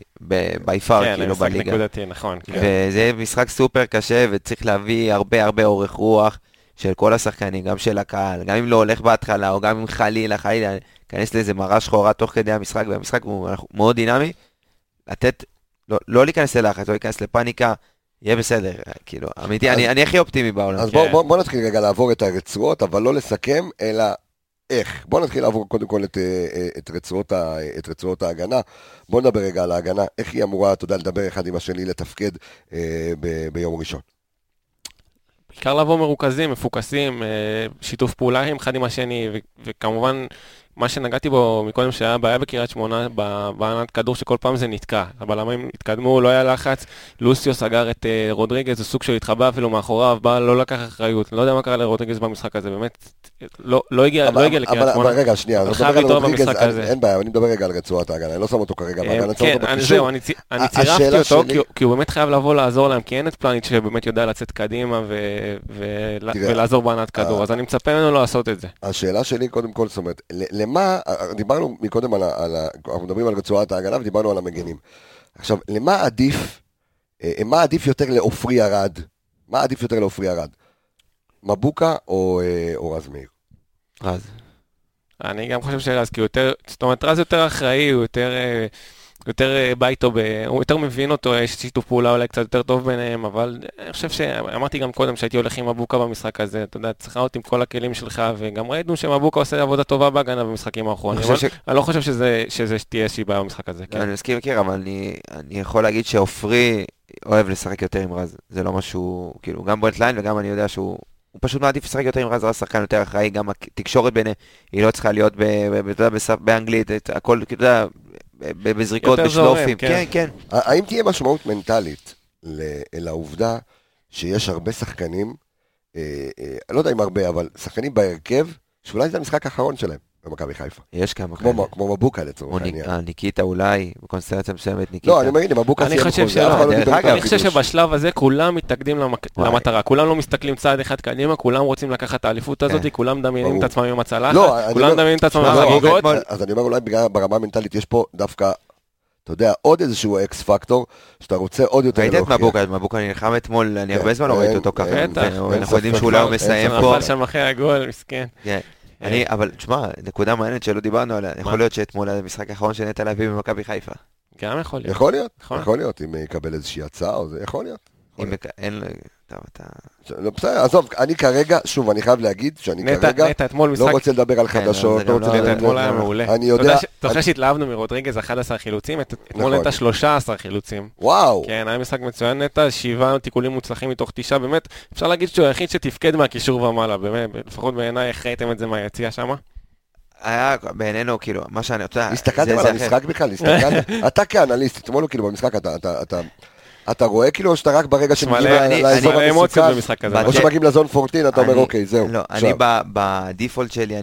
בי פאר, כן, כאילו, משחק בליגה. נקודתי, נכון. כן. וזה משחק סופר קשה, וצריך להביא הרבה הרבה אורך רוח של כל השחקנים, גם של הקהל, גם אם לא הולך בהתחלה, או גם אם חלילה, חלילה, להיכנס לאיזה מראה שחורה תוך כדי המשחק, והמשחק הוא מאוד דינמי, לתת, לא, לא להיכנס ללחץ, לא להיכנס לפאניקה, יהיה בסדר, כאילו, אמיתי, אז- אני, אני הכי אופטימי בעולם. אז בוא, כן. בוא, בוא נתחיל רגע לעבור את הרצועות, אבל לא לסכם, אלא איך. בוא נתחיל לעבור קודם כל את, אה, אה, את, רצועות, ה, את רצועות ההגנה. בוא נדבר רגע על ההגנה, איך היא אמורה, אתה יודע, לדבר אחד עם השני, לתפקד אה, ב, ביום ראשון. בעיקר לבוא מרוכזים, מפוקסים, אה, שיתוף פעולה עם אחד עם השני, ו- וכמובן, מה שנגעתי בו מקודם, שהיה בעיה בקריית שמונה, בענת כדור שכל פעם זה נתקע. הבלמים התקדמו, לא היה לחץ, לוסיו סגר את אה, רודריגז, זה סוג של התחבא אפילו מאחוריו, בא, לא לקח אחריות. לא יודע מה קרה לרודריגז במשחק הזה, באמת, לא, לא הגיע, לא הגיע לקריית שמונה. אבל רגע, שנייה, אני מדבר על רודריגז, אני-. אין בעיה, אני מדבר רגע על רצועת ההגנה, אני לא שם אותו כרגע אה, בהגנה, אני שם כן, אותו בקישור. זהו, אני צירפתי אותו, כי הוא- באמת חייב לבוא לעזור להם, כי אין את פלניץ' שבאמת יודע לצאת קדימה ולעזור בענת כדור, אה, אז אני מצפה ממנו לעשות את זה. השאלה שלי קודם כל, זאת אומרת, למה, דיברנו מקודם על, על אנחנו מדברים על רצועת ההגנה ודיברנו על המגנים. עכשיו, למה עדיף, אה, מה עדיף יותר לעופרי ארד? מה עדיף יותר לעופרי ארד? מבוקה או, אה, או רז מאיר? רז. אני גם חושב שרז, כי הוא יותר, זאת אומרת, רז יותר אחראי, הוא יותר, אה, יותר אה, בא איתו, ב, הוא יותר מבין אותו, יש שיתוף פעולה אולי קצת יותר טוב ביניהם, אבל אני חושב שאמרתי גם קודם שהייתי הולך עם מבוקה במשחק הזה, אתה יודע, צריכה להיות עם כל הכלים שלך, וגם ראינו שמבוקה עושה עבודה טובה בהגנה במשחקים האחרונים, אני ש- אני לא חושב שזה, שזה תהיה איזושהי בעיה במשחק הזה, כן. אני מסכים מכיר, אבל אני, אני יכול להגיד שעופרי אוהב לשחק יותר עם רז. זה לא משהו, כאילו, גם ברנט ליין וגם אני יודע שהוא... הוא פשוט מעדיף לשחק יותר עם רז, רז שחקן יותר אחראי, גם התקשורת ביניהם, היא לא צריכה להיות, ב, ב, ב, באנגלית, את הכל, כאילו, אתה יודע, ב- בזריקות, בשלופים, כן. כן, כן. האם תהיה משמעות מנטלית לעובדה שיש הרבה שחקנים, אה, אה, אני לא יודע אם הרבה, אבל שחקנים בהרכב, שאולי זה המשחק האחרון שלהם במכבי חיפה. יש כמה כמו, כאלה. כמו מבוקה לצורך או העניין. אה, ניקיטה אולי, בקונסטלציה מסוימת, ניקיטה. לא, אני אומר, הנה, מבוקה אני סיים חושב חוזה, שלא. אף אחד לא דרך דיבר אגב, איתו על אני חושב. שבשלב הזה כולם מתאגדים. למטרה, כולם לא מסתכלים צעד אחד קדימה, כולם רוצים לקחת את האליפות הזאת, כן. כולם מדמיינים את ברור. עצמם עם הצלחת, לא, אני כולם מדמיינים את עצמם עם מבוקה חגיגות. אתמול- אז אני אומר, אולי בגלל ברמה המנטלית יש פה דווקא, אתה יודע, עוד איזשהו אקס פקטור, שאתה רוצה עוד יותר ראית את להוכיח. מבוקה, מבוקה נלחם אתמול, אני כן, הרבה זמן לא ראיתי אותו ככה. בטח, ואנחנו אין יודעים שאולי הוא מסיים. פה. נפל שם אחרי הגול, מסכן. אני, אבל תשמע, נקודה מעניינת שלא דיברנו עליה, יכול להיות שאתמול היה המשחק האחרון שנטע להביא במכבי חיפה. גם יכול להיות. יכול להיות. יכול להיות, אם יקבל איזושהי הצעה או זה, יכול להיות. טוב, אתה... לא, בסדר, עזוב, אני כרגע, שוב, אני חייב להגיד שאני נטע, כרגע נטע, אתמול לא משחק... רוצה לדבר על כן, חדשות, לא רוצה לא- לדבר... נטע, אתמול היה לא- מעולה. אני יודע- ש- אתה יודע שהתלהבנו מרודריגז 11 חילוצים? את- אתמול נכון. נטע 13 חילוצים. וואו, כן, היה משחק מצוין נטע, שבעה תיקולים מוצלחים מתוך תשעה, באמת, אפשר להגיד שהוא היחיד שתפקד מהקישור ומעלה, באמת, לפחות בעיניי, איך ראיתם את זה מהיציע שם? היה בעינינו, כאילו, מה שאני... יודע, הסתכלתם על המשחק בכלל? הסתכלת? אתה כאנליסט, אתמול כאילו במשחק, אתה- אתה- רואה כאילו או שאתה רק ברגע שמגיעים לאזור המסוכן, או שמגיעים לזון 14, אתה אומר אוקיי, זהו. לא. אני בדיפולט שלי,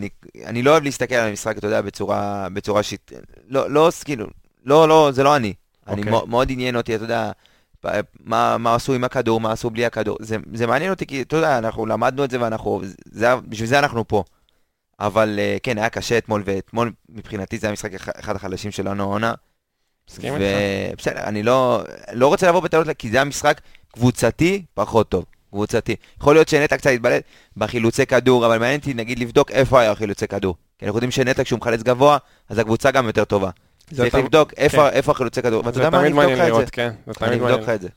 אני, לא אוהב להסתכל על המשחק, אתה יודע, בצורה, שיט... לא, לא, כאילו, לא, לא, זה לא אני. אני אוקיי. מאו- מאוד עניין אותי, אתה יודע, מה, מה עשו עם הכדור, מה עשו בלי הכדור. זה, זה מעניין אותי, כי אתה יודע, אנחנו למדנו את זה ואנחנו, זה, בשביל זה אנחנו פה. אבל אה, כן, היה קשה אתמול, ואתמול מבחינתי זה היה משחק אחד אחד החלשים שלנו העונה. מסכים איתך? ובסדר, אני לא, לא רוצה לבוא בטעות, כי זה היה משחק קבוצתי פחות טוב. קבוצתי. יכול להיות שנטע קצת התבלט בחילוצי כדור, אבל מעניין אותי נגיד לבדוק איפה היה חילוצי כדור. כי אנחנו יודעים שנטע כשהוא מחלץ גבוה, אז הקבוצה גם יותר טובה. זה צריך תמ- לבדוק איפה כן. איפה החילוצי כדור. ואתה יודע מה, אני אבדוק לך את זה. כן, זה אני אבדוק לך. את זה.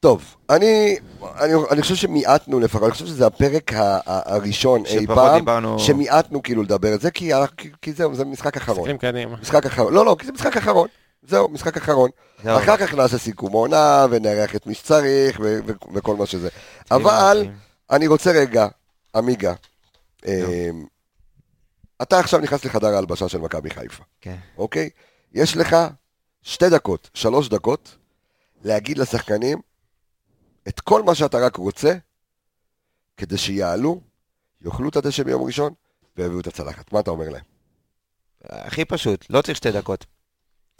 טוב, אני, אני, אני חושב שמיעטנו לפחות, אני חושב שזה הפרק ה, ה, הראשון אי פעם, דיברנו- שמיעטנו כאילו לדבר את זה, כי, כי, כי זהו, זה משחק אחרון. משחק אחרון, לא, לא, כי זה משחק אחרון. זהו, משחק אחרון. אחר כך נעשה סיכום עונה, ונארח את מי שצריך, וכל מה שזה. אבל, אני רוצה רגע, עמיגה, אמ, אתה עכשיו נכנס לחדר ההלבשה של מכבי חיפה, כן. אוקיי? יש לך שתי דקות, שלוש דקות, להגיד לשחקנים את כל מה שאתה רק רוצה, כדי שיעלו, יאכלו את הדשא ביום ראשון, ויביאו את הצלחת. מה אתה אומר להם? הכי פשוט, לא צריך שתי דקות.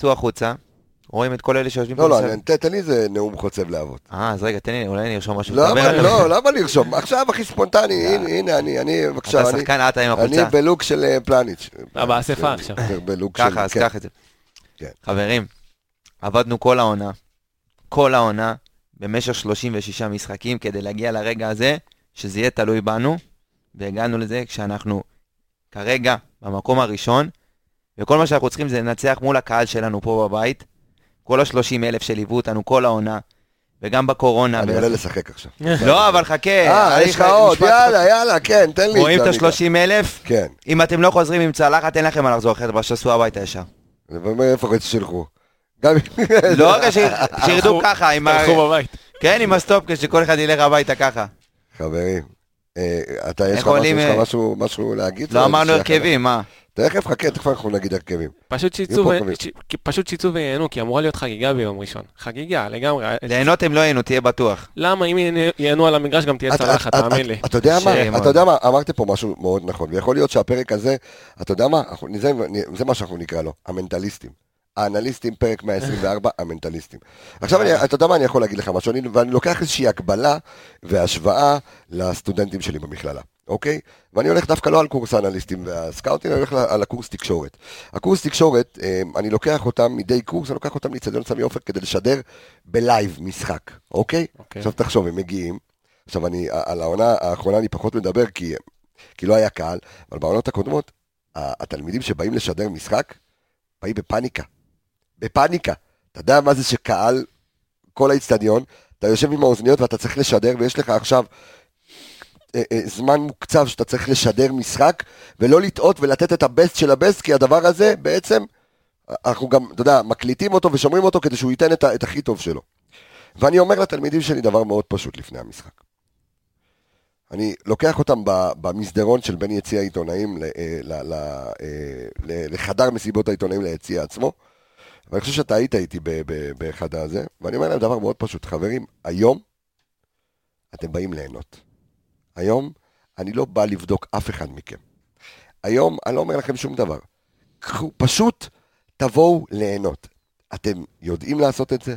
צאו החוצה, רואים את כל אלה שיושבים לא, לא. אני- ת- תן לי איזה נאום חוצב להבות. אה, אז רגע, תן לי, אולי אני ארשום משהו. לא, למה לרשום? עכשיו הכי ספונטני, הנה, הנה, אני, אני, בבקשה, אתה אני, שחקן עטה עם אני החולצה. בלוק של אה, פלניץ'. אתה באספה עכשיו. בלוק של, ככה, אז כן. קח את זה. כן. חברים, עבדנו כל העונה, כל העונה, במשך 36 משחקים כדי להגיע לרגע הזה, שזה יהיה תלוי בנו, והגענו לזה כשאנחנו כרגע במקום הראשון, וכל מה שאנחנו צריכים זה לנצח מול הקהל שלנו פה בבית, כל ה-30 אלף שליוו אותנו כל העונה, וגם בקורונה. אני עולה לשחק עכשיו. לא, אבל חכה. אה, יש לך עוד, יאללה, יאללה, כן, תן לי רואים את זה, עמיגה. ה-30 אלף? כן. אם אתם לא חוזרים עם צלחת, אין לכם מה לחזור אחרת, אבל שתעשו הביתה ישר. ומאיפה רוצים שילכו? גם. לא שירדו ככה, עם ה... תלכו בבית. כן, עם הסטופ, כשכל אחד ילך הביתה ככה. חברים, אה, אתה, יש לך משהו- אה, משהו- להגיד? לא אמרנו הרכבים, מה? תכף, חכה, תכף אנחנו נגיד הרכבים. פשוט שיצאו וייהנו, כי אמורה להיות חגיגה ביום ראשון. חגיגה, לגמרי. ליהנות הם לא ייהנו, תהיה בטוח. למה אם ייהנו- על המגרש גם תהיה צלחת, תאמין לי. אתה יודע מה, אתה. יודע מה, אמרת פה משהו מאוד נכון, ויכול להיות שהפרק הזה, אתה יודע מה, זה- זה מה שאנחנו נקרא לו, המנטליסטים. האנליסטים, פרק 124, המנטליסטים. עכשיו, אני- אתה יודע מה, אני יכול להגיד לך משהו, אני- ואני לוקח איזושהי הקבלה והשוואה לסטודנטים שלי במכללה, אוקיי? ואני הולך דווקא לא על קורס האנליסטים והסקאוטים, אני הולך על הקורס תקשורת. הקורס תקשורת, אה, אני לוקח אותם מדי קורס, אני לוקח אותם לאצטדיון סמי עופר כדי לשדר בלייב משחק, אוקיי? אוקיי. עכשיו תחשוב, הם מגיעים, עכשיו אני, על העונה האחרונה אני פחות מדבר כי, כי לא היה קהל, אבל בעונות הקודמות, התלמידים שבאים לשדר משחק, באים בפאניקה. בפאניקה. אתה יודע מה זה שקהל, כל האיצטדיון, אתה יושב עם האוזניות ואתה צריך לשדר, ויש לך עכשיו זמן מוקצב שאתה צריך לשדר משחק, ולא לטעות ולתת את הבסט של הבסט, כי הדבר הזה בעצם, אנחנו גם, אתה יודע, מקליטים אותו ושומרים אותו כדי שהוא ייתן את, את הכי טוב שלו. ואני אומר לתלמידים שלי דבר מאוד פשוט לפני המשחק. אני לוקח אותם במסדרון של בין יציע העיתונאים אה, אה, לחדר מסיבות העיתונאים ליציע עצמו. ואני חושב שאתה היית איתי באחד הזה, ואני אומר להם דבר מאוד פשוט, חברים, היום אתם באים ליהנות. היום אני לא בא לבדוק אף אחד מכם. היום אני לא אומר לכם שום דבר. קחו, פשוט תבואו ליהנות. אתם יודעים לעשות את זה,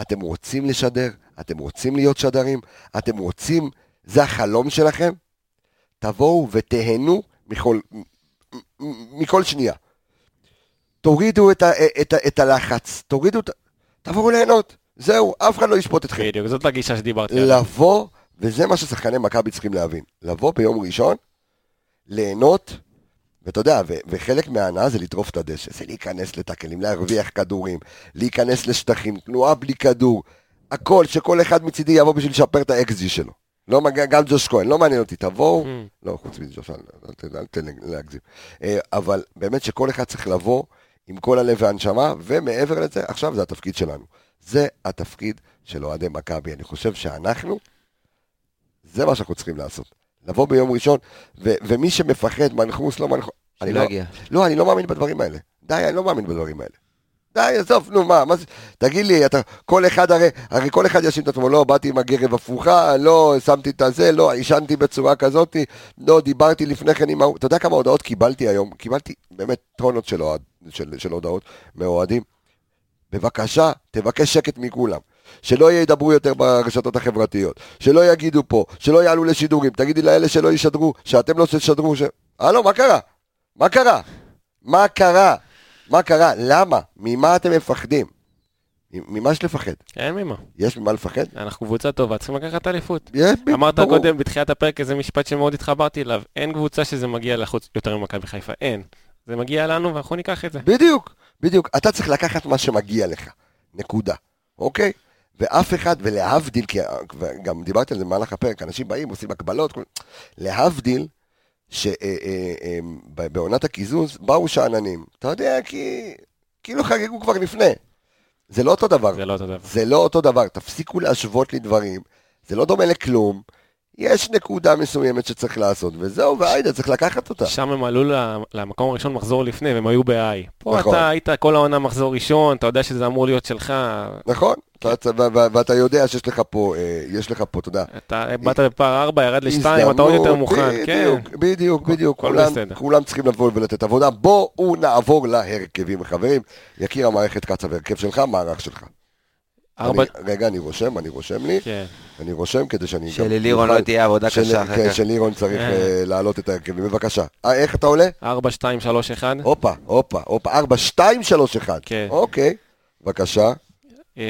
אתם רוצים לשדר, אתם רוצים להיות שדרים, אתם רוצים, זה החלום שלכם, תבואו ותהנו מכל, מכל שנייה. תורידו את, ה, את, ה, את הלחץ, תורידו את. תבואו ליהנות, זהו, אף אחד לא ישפוט אתכם. בדיוק, זאת הגישה שדיברתי עליה. לבוא, וזה מה ששחקני מכבי צריכים להבין, לבוא ביום ראשון, ליהנות, ואתה יודע, ו- וחלק מההנאה זה לטרוף את הדשא, זה להיכנס לטאקלים, להרוויח כדורים, להיכנס לשטחים, תנועה בלי כדור. הכל, שכל אחד מצידי יבוא בשביל לשפר את האקזי שלו. לא, גם ג'וש כהן, לא מעניין אותי, תבואו, Mm. לא, חוץ מג'וש, אל אל תן- אל תן להגזים. אה, אבל באמת שכל אחד צריך לבוא עם כל הלב והנשמה, ומעבר לזה, עכשיו זה התפקיד שלנו. זה התפקיד של אוהדי מכבי. אני חושב שאנחנו, זה מה שאנחנו צריכים לעשות. לבוא ביום ראשון, ו- ומי שמפחד, מנחוס, לא מנחוס, אני לא, יגיע. לא, אני לא מאמין בדברים האלה. די, אני לא מאמין בדברים האלה. די, עזוב, נו, מה, מה זה, תגיד לי, אתה, כל אחד הרי, הרי כל אחד יאשים את עצמו, לא, באתי עם הגרב הפוכה, לא, שמתי את הזה, לא, עישנתי בצורה כזאת, לא, דיברתי לפני כן עם ההוא, אתה יודע כמה הודעות קיבלתי היום? קיבלתי באמת טונות של, אוהד, של, של הודעות מאוהדים. בבקשה, תבקש שקט מכולם. שלא ידברו יותר ברשתות החברתיות, שלא יגידו פה, שלא יעלו לשידורים, תגידי לאלה שלא ישדרו, שאתם לא תשדרו, ש... הלו, מה קרה? מה קרה? מה קרה? מה קרה? למה? ממה אתם מפחדים? ממה יש לפחד? אין ממה. יש ממה לפחד? אנחנו קבוצה טובה, צריכים לקחת אליפות. אמרת. קודם בתחילת הפרק איזה משפט שמאוד התחברתי אליו, אין קבוצה שזה מגיע לחוץ יותר ממכבי חיפה, אין. זה מגיע לנו ואנחנו ניקח את זה. בדיוק, בדיוק. אתה צריך לקחת מה שמגיע לך, נקודה, אוקיי? ואף אחד, ולהבדיל, כי גם דיברתי על זה במהלך הפרק, אנשים באים, עושים הקבלות, כל- להבדיל, שבעונת הקיזוז באו שאננים, אתה יודע, כי כאילו חגגו כבר לפני. זה לא אותו דבר. זה לא אותו דבר. זה לא אותו דבר, תפסיקו להשוות לי דברים, זה לא דומה לכלום, יש נקודה מסוימת שצריך לעשות, וזהו, והיידה, צריך לקחת אותה. שם הם עלו למקום הראשון מחזור לפני, והם היו ב-I. פה נכון. אתה היית כל העונה מחזור ראשון, אתה יודע שזה אמור להיות שלך, נכון, ואתה יודע שיש לך פה, אה, יש לך פה, אתה יודע, אתה באת בפער 4, ירד ל-2, אתה עוד יותר מוכן, כן. בדיוק, בדיוק, בדיוק, בסדר. כולם צריכים לבוא ולתת עבודה. בואו נעבור להרכבים, חברים. יקיר המערכת קצב, הרכב שלך, מערך שלך. ארבע, אני- רגע, אני רושם, אני רושם לי, כן. אני רושם כדי שאני. שללירון לא תהיה עבודה של- קשה אחר כן, כך. שלירון צריך אה. אה, להעלות את ההרכבים. בבקשה. אה, איך אתה עולה? 4, 2, 3, 1. הופה, הופה, הופה, 4, 2, 3, 1. כן. אוקיי, בבקשה. אמ,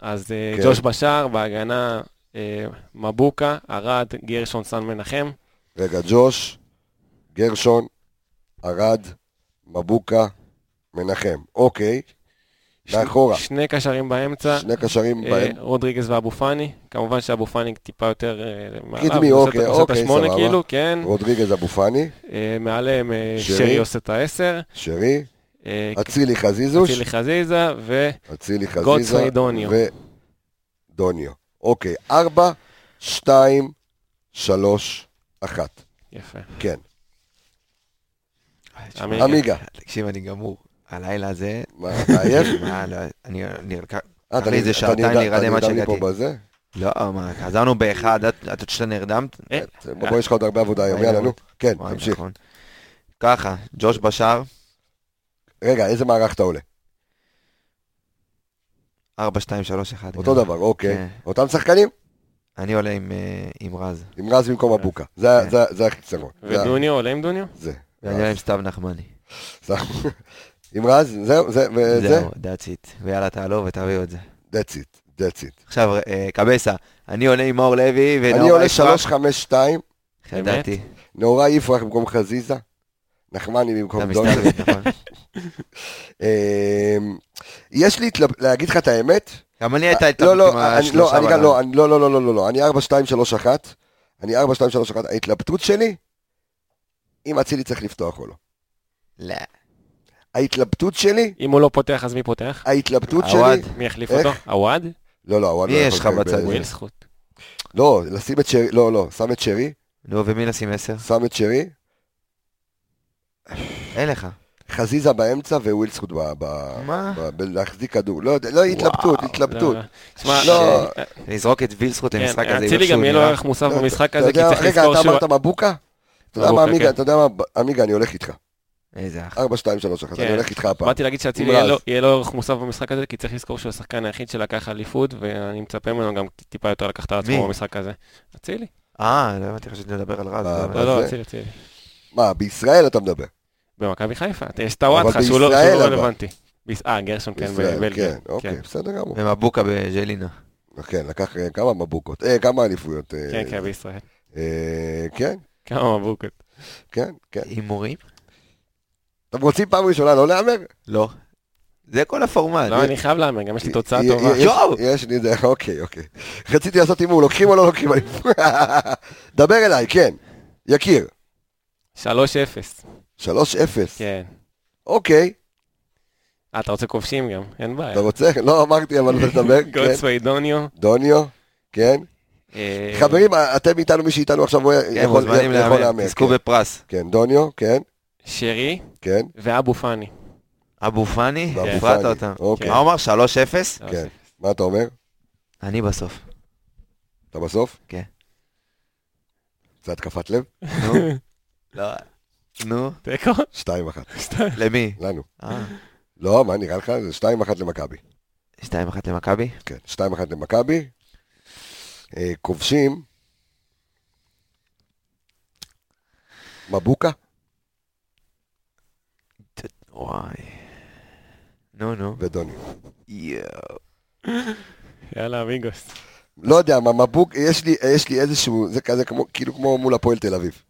אז אה, כן. ג'וש בשאר, בהגנה אה, מבוקה, ארד, גרשון, סן מנחם. רגע, ג'וש, גרשון, ארד, מבוקה, מנחם. אוקיי, מאחורה. שני קשרים באמצע. שני קשרים אה, בהם. רודריגז ואבו פאני, כמובן שאבו פאני טיפה יותר אה, מעליו, קדמי, אוקיי, אוקיי, סבבה. כאילו, כן, רודריגז אבו פאני, אה, מעליהם שרי. עושה את העשר, שרי, אה, אצילי חזיזוש, אצילי חזיזה, ו... אצילי חזיזה, גוטסווי דוניו. ודוניו. אוקיי, ארבע, שתיים, שלוש, אחת. יפה. כן. עמיגה. תקשיב, אני גמור. הלילה הזה, מה, אתה עייף? מה, לא, אני, אני, לקח אה, לי איזה שעתיים נרדם- להירדם עד אתה נרדם לי שהגעתי. פה בזה? לא, מה, חזרנו באחד, עד עד שאתה נרדמת? אה, בוא, יש לך עוד הרבה עבודה היום, יאללה. נו. כן, תמשיך. נכון. ככה, ג'וש בשאר, רגע, איזה מערך אתה עולה? 4, 2, 3, 1. אותו דבר, אוקיי. כן. אותם שחקנים? אני עולה עם, אה, רז, עם רז במקום אבוקה. זה- כן. זה- זה החיסרון. ודוניו, עולה עם דוניו? זה. ואני עולה עם סתיו נחמני. עם רז, זהו, זה, וזה? זהו, that's it. ויאללה, תעלו ותביאו את זה. That's it, that's it. עכשיו, אה, קבסה, אני עולה עם מאור לוי ונאור אני עולה יפרח. 352, איך ידעתי? נאורה יפרח במקום חזיזה, נחמני במקום. מסתלבט, נכון? אמ, יש לי, להגיד לך את האמת, גם אני הייתה לא, לא, עם השלושה לא. לא, לא, לא, לא, לא, לא, לא, אני 4, 2, 3, 1, אני 4, 2, 3, 1, ההתלבטות שלי, אם אצילי צריך לפתוח או לא. לא. ההתלבטות שלי, אם הוא לא פותח, אז מי פותח? ההתלבטות עווד. שלי, מי יחליף איך? אותו? עווד? לא, לא, מי לא יש יכול לך בצד? וויל זכות. לא, לשים את שרי, לא, לא, שם את שרי, נו, ומי לשים עשר? שם את שרי, אין לך. חזיזה באמצע ווילסקוט ב... ב... מה? ב... להחזיק כדור. לא יודע, לא התלבטות, התלבטות. לא, תשמע, לא. אה, לזרוק את וילסקוט כן, למשחק הזה. אצילי גם יהיה לו. ערך מוסף לא, במשחק הזה, כי צריך רגע, לזכור אתה שהוא... אמרת מבוקה? אתה מה, מבוקה, כן. אתה יודע מה, עמיגה, אני הולך איתך. איזה אח. 4, 2, 3, 1, כן. אני הולך איתך הפעם. באתי להגיד שאצילי יהיה. לו- ערך מוסף במשחק הזה, כי צריך לזכור שהוא השחקן היחיד שלקח אליפות, ואני מצפה ממנו גם טיפה יותר לקחת על? עצמו במשחק הזה. אצילי. אה, לא הבנתי חשבתי לדבר על רז. אה, לא, לא? אצילי, אצילי. מה, בישראל אתה מדבר? במכבי חיפה, יש אבל שהוא לא לא. רלוונטי. אה, גרשון כן, בבלגיה. כן, אוקיי, בסדר גמור. ומבוקה בג'לינה. כן, לקח אה, כמה מבוקות, אה, כמה אליפויות. כן, כן, בישראל. כן, כמה מבוקות. כן, כן. הימורים? אתם רוצים פעם ראשונה לא להמר? לא. זה כל הפורמט. לא, אני חייב להמר, גם יש לי תוצאה טובה. שוב! יש לי את זה, אוקיי, אוקיי. רציתי לעשות הימור, לוקחים או לא לוקחים? דבר אליי, כן. יקיר. 3-0. 3-0. כן. אוקיי. אה, אתה רוצה כובשים גם? אין בעיה. אתה רוצה? לא אמרתי, אבל תדבר. כן. גולדסווי דוניו. דוניו, כן. אה, חברים, אתם איתנו, מי שאיתנו עכשיו, כן, יכול מוזמנים יכול להמר, להמר. תזכו כן. בפרס. כן, דוניו, כן, שרי כן, ואבו פאני. אבו פאני, ואבו הפרעת פאני, אותם. אוקיי. מה הוא אמר? 3-0? כן. מה אתה אומר? אני בסוף. אתה בסוף? כן. זה התקפת לב? נו. לא. נו. תיקו? 2-1. למי? לנו. אה, לא, מה נראה לך? זה 2-1 למכבי. 2-1 למכבי? כן, 2-1 למכבי. אה, כובשים. מבוקה וואי. נו, נו. ודוניו. יואו. יאללה, אמיגוס. לא יודע מה, מבוק, יש לי, יש לי איזשהו, זה כזה כמו, כאילו כמו מול הפועל תל אביב.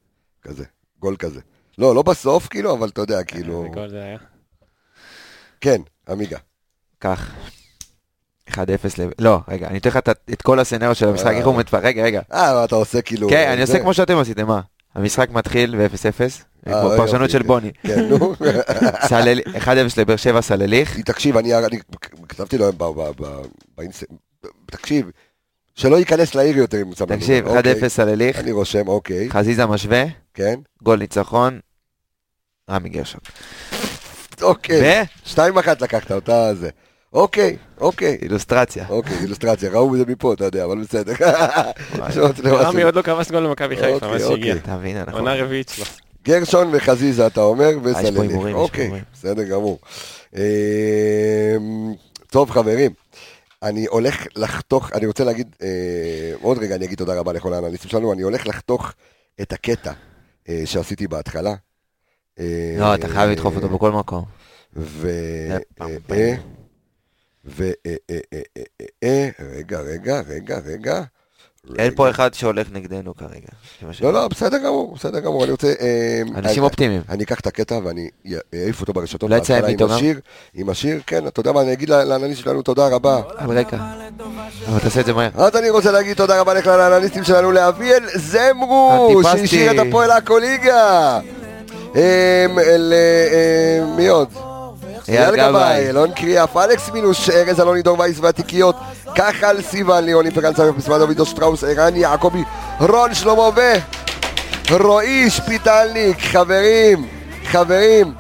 כזה, גול כזה. לא, לא בסוף כאילו, אבל אתה יודע, כאילו... איזה גול זה היה. כן, עמיגה. קח. 1-0 ל... לא, רגע, אני אתן לך את- כל הסצנריו של המשחק, אה. איך הוא מתפרק, רגע, רגע. אה, אתה עושה כאילו... כן, אני. עושה כמו שאתם עשיתם, מה? המשחק מתחיל ב-0-0, אה, פרשנות של כן. בוני. כן, נו. סלל- 1-0 לבאר שבע סלליך, תקשיב, אני, אני כתבתי לו ב- ב- ב- באינסט... תקשיב, שלא ייכנס לעיר יותר אם לנו תקשיב, גול. אוקיי. 1-0 סלליך, אני רושם, אוקיי, חזיזה משווה, כן, גול ניצחון, רמי גרשון. אוקיי. 2-1 לקחת אותה זה. אוקיי, אוקיי. ואילוסטרציה. אוקיי, אילוסטרציה, ראו את זה מפה, אתה יודע, אבל בסדר. רמי. עוד לא כבש גול למכבי חיפה, אוקיי, מה שהגיע. אוקיי. אתה מבין, אנחנו... עונה רביעית שלו. גרשון וחזיזה, אתה אומר, אה, פה וסלליך. הימורים, יש פה אוקיי. בסדר גמור. אמ, טוב, חברים, אני הולך לחתוך, אני רוצה להגיד, אה, עוד רגע אני אגיד תודה רבה לכל האנליסטים שלנו, אני הולך לחתוך את הקטע אה, שעשיתי בהתחלה. אה, לא, אתה חייב לדחוף אותו בכל מקום. ו... זה פעם אה, פעמים. אה, ו... אה, אה, אה, רגע, רגע, רגע, רגע. אין רגע. פה אחד שהולך נגדנו כרגע. לא, לא, בסדר גמור, בסדר גמור, אני רוצה... אנשים אופטימיים. אני אקח את הקטע ואני אעיף אותו ברשתות. בהתחלה איתו עם? השיר, עם השיר, כן, אתה יודע מה, אני אגיד לאנליסט שלנו תודה רבה. על רקע. אבל תעשה את זה מהר. אז אני רוצה להגיד תודה רבה לכלל האנליסטים שלנו, לאביאל זמרו. שהשאיר את הפועל עכו ליגה. אל... אה, מי עוד? אייל גבאי, אלון קריאף, אלכס מינוש, ארז אלוני, דור וייס והתיקיות, כחל סיוון, ליאון פרן סמך, מסמד דוד שטראוס, ערן יעקבי, רון שלמה ו... רועי שפיטלניק, חברים, חברים,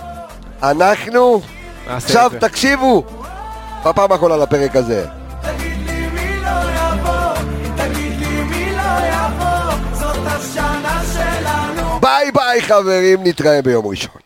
אנחנו, עכשיו. תקשיבו, בפעם האחרונה לפרק הזה. תגיד לי מי לא יבוא, תגיד לי מי לא יבוא, זאת השנה שלנו. ביי ביי חברים, נתראה ביום ראשון.